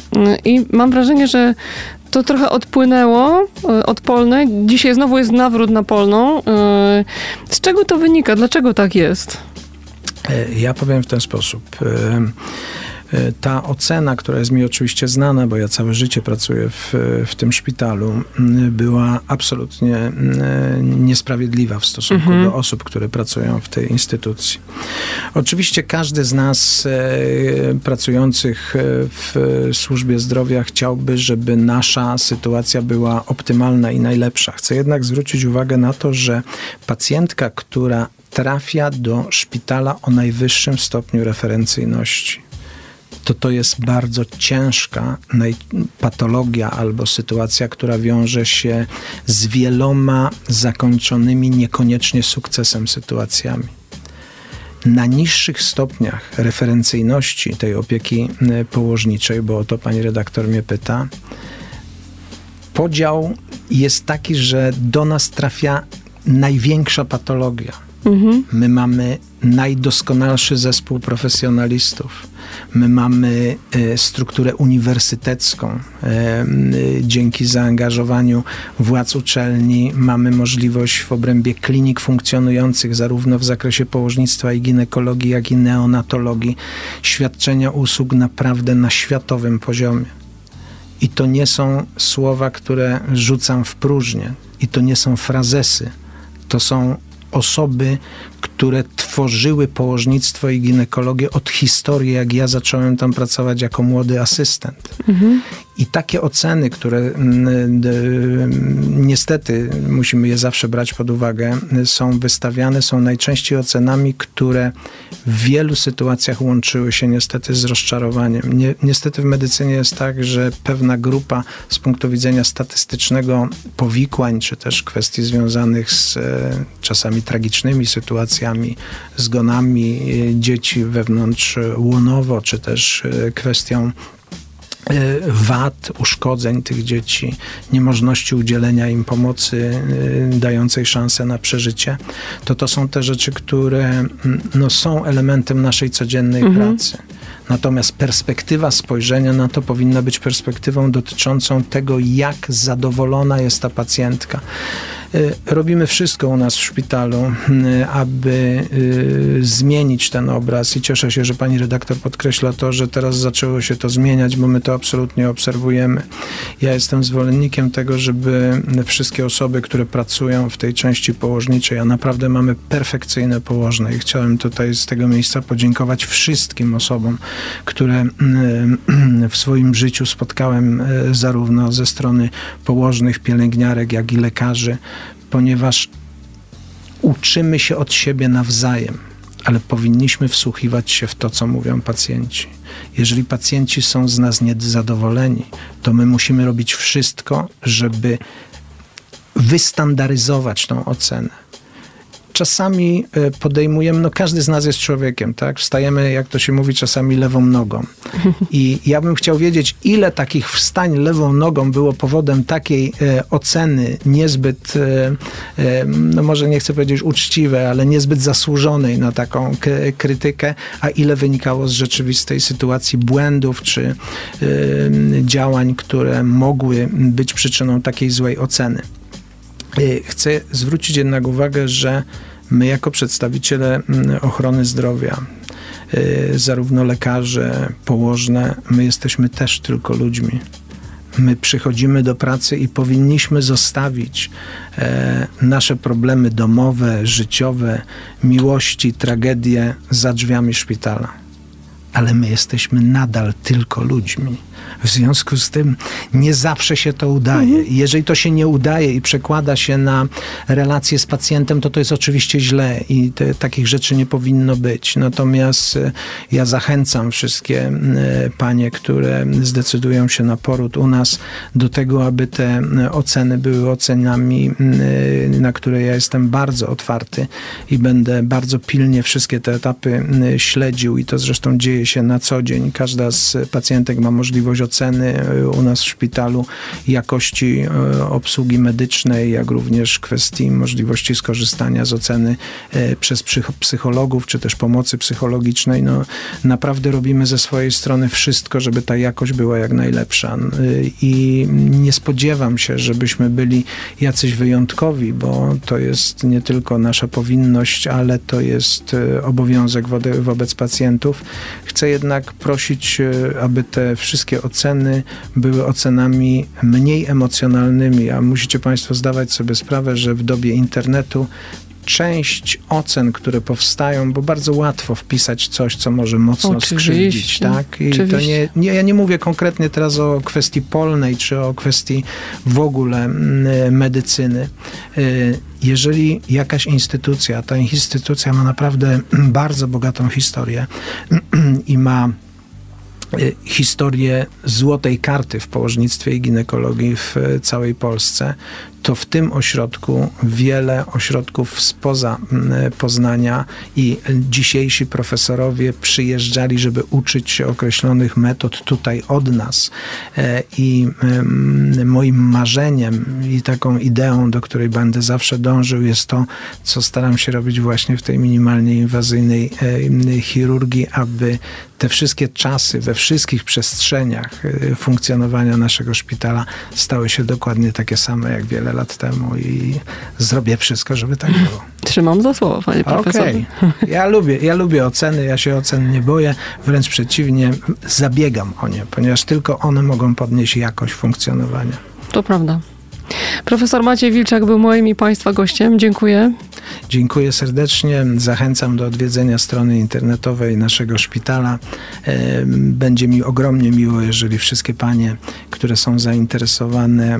I mam wrażenie, że to trochę odpłynęło e, od polnej. Dzisiaj znowu jest nawrót na polną. E, z czego to wynika? Dlaczego tak jest? E, ja powiem w ten sposób. E, ta ocena, która jest mi oczywiście znana, bo ja całe życie pracuję w, w tym szpitalu, była absolutnie niesprawiedliwa w stosunku mhm. do osób, które pracują w tej instytucji. Oczywiście każdy z nas e, pracujących e, w służbie zdrowia chciałby, żeby nasza sytuacja była optymalna i najlepsza. Chcę jednak zwrócić uwagę na to, że pacjentka, która trafia do szpitala o najwyższym stopniu referencyjności, to to jest bardzo ciężka patologia albo sytuacja, która wiąże się z wieloma zakończonymi niekoniecznie sukcesem sytuacjami. Na niższych stopniach referencyjności tej opieki położniczej, bo o to pani redaktor mnie pyta, podział jest taki, że do nas trafia największa patologia. Mhm. My mamy najdoskonalszy zespół profesjonalistów My mamy e, strukturę uniwersytecką. E, dzięki zaangażowaniu władz uczelni mamy możliwość w obrębie klinik funkcjonujących zarówno w zakresie położnictwa i ginekologii, jak i neonatologii świadczenia usług naprawdę na światowym poziomie. I to nie są słowa, które rzucam w próżnię. I to nie są frazesy. To są osoby, które tworzyły położnictwo i ginekologię od historii, jak ja zacząłem tam pracować jako młody asystent. Mhm. I takie oceny, które mm, niestety musimy je zawsze brać pod uwagę, są wystawiane, są najczęściej ocenami, które w wielu sytuacjach łączyły się niestety z rozczarowaniem. Nie, niestety w medycynie jest tak, że pewna grupa z punktu widzenia statystycznego powikłań, czy też kwestii związanych z e, czasami tragicznymi sytuacjami, zgonami e, dzieci wewnątrz łonowo, czy też e, kwestią wad, uszkodzeń tych dzieci, niemożności udzielenia im pomocy e, dającej szansę na przeżycie, to to są te rzeczy, które mm, no, są elementem naszej codziennej mhm. pracy. Natomiast perspektywa spojrzenia na to powinna być perspektywą dotyczącą tego, jak zadowolona jest ta pacjentka. Y, robimy wszystko u nas w szpitalu, y, aby y, zmienić ten obraz i cieszę się, że pani redaktor podkreśla to, że teraz zaczęło się to zmieniać, bo my to absolutnie obserwujemy. Ja jestem zwolennikiem tego, żeby wszystkie osoby, które pracują w tej części położniczej, a naprawdę mamy perfekcyjne położne i chciałem tutaj z tego miejsca podziękować wszystkim osobom, które w swoim życiu spotkałem zarówno ze strony położnych, pielęgniarek, jak i lekarzy, ponieważ uczymy się od siebie nawzajem, ale powinniśmy wsłuchiwać się w to, co mówią pacjenci. Jeżeli pacjenci są z nas niezadowoleni, to my musimy robić wszystko, żeby wystandaryzować tą ocenę czasami e, podejmujemy, no każdy z nas jest człowiekiem, tak? Wstajemy, jak to się mówi, czasami lewą nogą. I ja bym chciał wiedzieć, ile takich wstań lewą nogą było powodem takiej e, oceny niezbyt, e, e, no może nie chcę powiedzieć uczciwej, ale niezbyt zasłużonej na taką krytykę, a ile wynikało z rzeczywistej sytuacji błędów czy e, działań, które mogły być przyczyną takiej złej oceny. Y, Chcę zwrócić jednak uwagę, że my jako przedstawiciele mm, ochrony zdrowia, y, zarówno lekarze, położne, my jesteśmy też tylko ludźmi. My przychodzimy do pracy i powinniśmy zostawić e, nasze problemy domowe, życiowe, miłości, tragedie za drzwiami szpitala. Ale my jesteśmy nadal tylko ludźmi. W związku z tym nie zawsze się to udaje. I Jeżeli to się nie udaje i przekłada się na relacje z pacjentem, to to jest oczywiście źle i te, takich rzeczy nie powinno być. Natomiast e, ja zachęcam wszystkie e, panie, które zdecydują się na poród u nas, do tego, aby te oceny były ocenami, e, na które ja jestem bardzo otwarty i będę bardzo pilnie wszystkie te etapy śledził i to zresztą dzieje się na co dzień. Każda z pacjentek ma możliwość oceny e, u nas w szpitalu jakości e, obsługi medycznej, jak również kwestii możliwości skorzystania z oceny e, przez psych- psychologów, czy też pomocy psychologicznej. No, naprawdę robimy ze swojej strony wszystko, żeby ta jakość była jak najlepsza. I nie spodziewam się, żebyśmy byli jacyś wyjątkowi, bo to jest nie tylko nasza powinność, ale to jest obowiązek wobec pacjentów. Chcę jednak prosić, aby te wszystkie oceny były ocenami mniej emocjonalnymi, a musicie Państwo zdawać sobie sprawę, że w dobie internetu część ocen, które powstają, bo bardzo łatwo wpisać coś, co może mocno Oczywiście, skrzywdzić, tak? I to oczywiście. nie, nie, ja nie mówię konkretnie teraz o kwestii polnej, czy o kwestii w ogóle mm, medycyny. Y, Jeżeli jakaś instytucja, ta instytucja ma naprawdę bardzo bogatą historię i ma historię złotej karty w położnictwie i ginekologii w y, całej Polsce, to w tym ośrodku wiele ośrodków spoza mm, Poznania i dzisiejsi profesorowie przyjeżdżali, żeby uczyć się określonych metod tutaj od nas. E, I em, moim marzeniem i taką ideą, do której będę zawsze dążył, jest to, co staram się robić właśnie w tej minimalnie inwazyjnej e, chirurgii, aby te wszystkie czasy we wszystkich przestrzeniach e, funkcjonowania naszego szpitala stały się dokładnie takie same jak wiele lat temu i zrobię wszystko, żeby tak było. Trzymam za słowo, panie profesorze. Okej. Ja lubię, ja lubię oceny, ja się ocen nie boję, wręcz przeciwnie, zabiegam o nie, ponieważ tylko one mogą podnieść jakość funkcjonowania. To prawda. Profesor Maciej Wilczak był moim i Państwa gościem. Dziękuję. Dziękuję serdecznie. Zachęcam do odwiedzenia strony internetowej naszego szpitala. E, Będzie mi ogromnie miło, jeżeli wszystkie panie, które są zainteresowane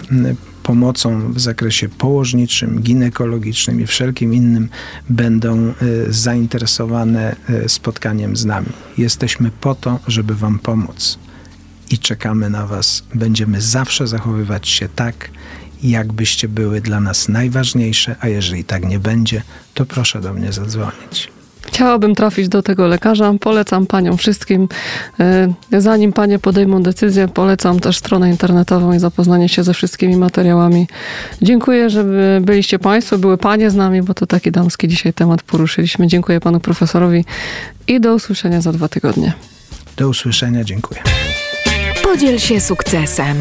pomocą w zakresie położniczym, ginekologicznym i wszelkim innym, będą e, zainteresowane e, spotkaniem z nami. Jesteśmy po to, żeby Wam pomóc. I czekamy na Was. Będziemy zawsze zachowywać się tak, jakbyście były dla nas najważniejsze, a jeżeli tak nie będzie, to proszę do mnie zadzwonić. Chciałabym trafić do tego lekarza. Polecam paniom wszystkim. y, Zanim panie podejmą decyzję, polecam też stronę internetową i zapoznanie się ze wszystkimi materiałami. Dziękuję, że byliście państwo, były panie z nami, bo to taki damski dzisiaj temat poruszyliśmy. Dziękuję panu profesorowi i do usłyszenia za dwa tygodnie. Do usłyszenia, dziękuję. Podziel się sukcesem.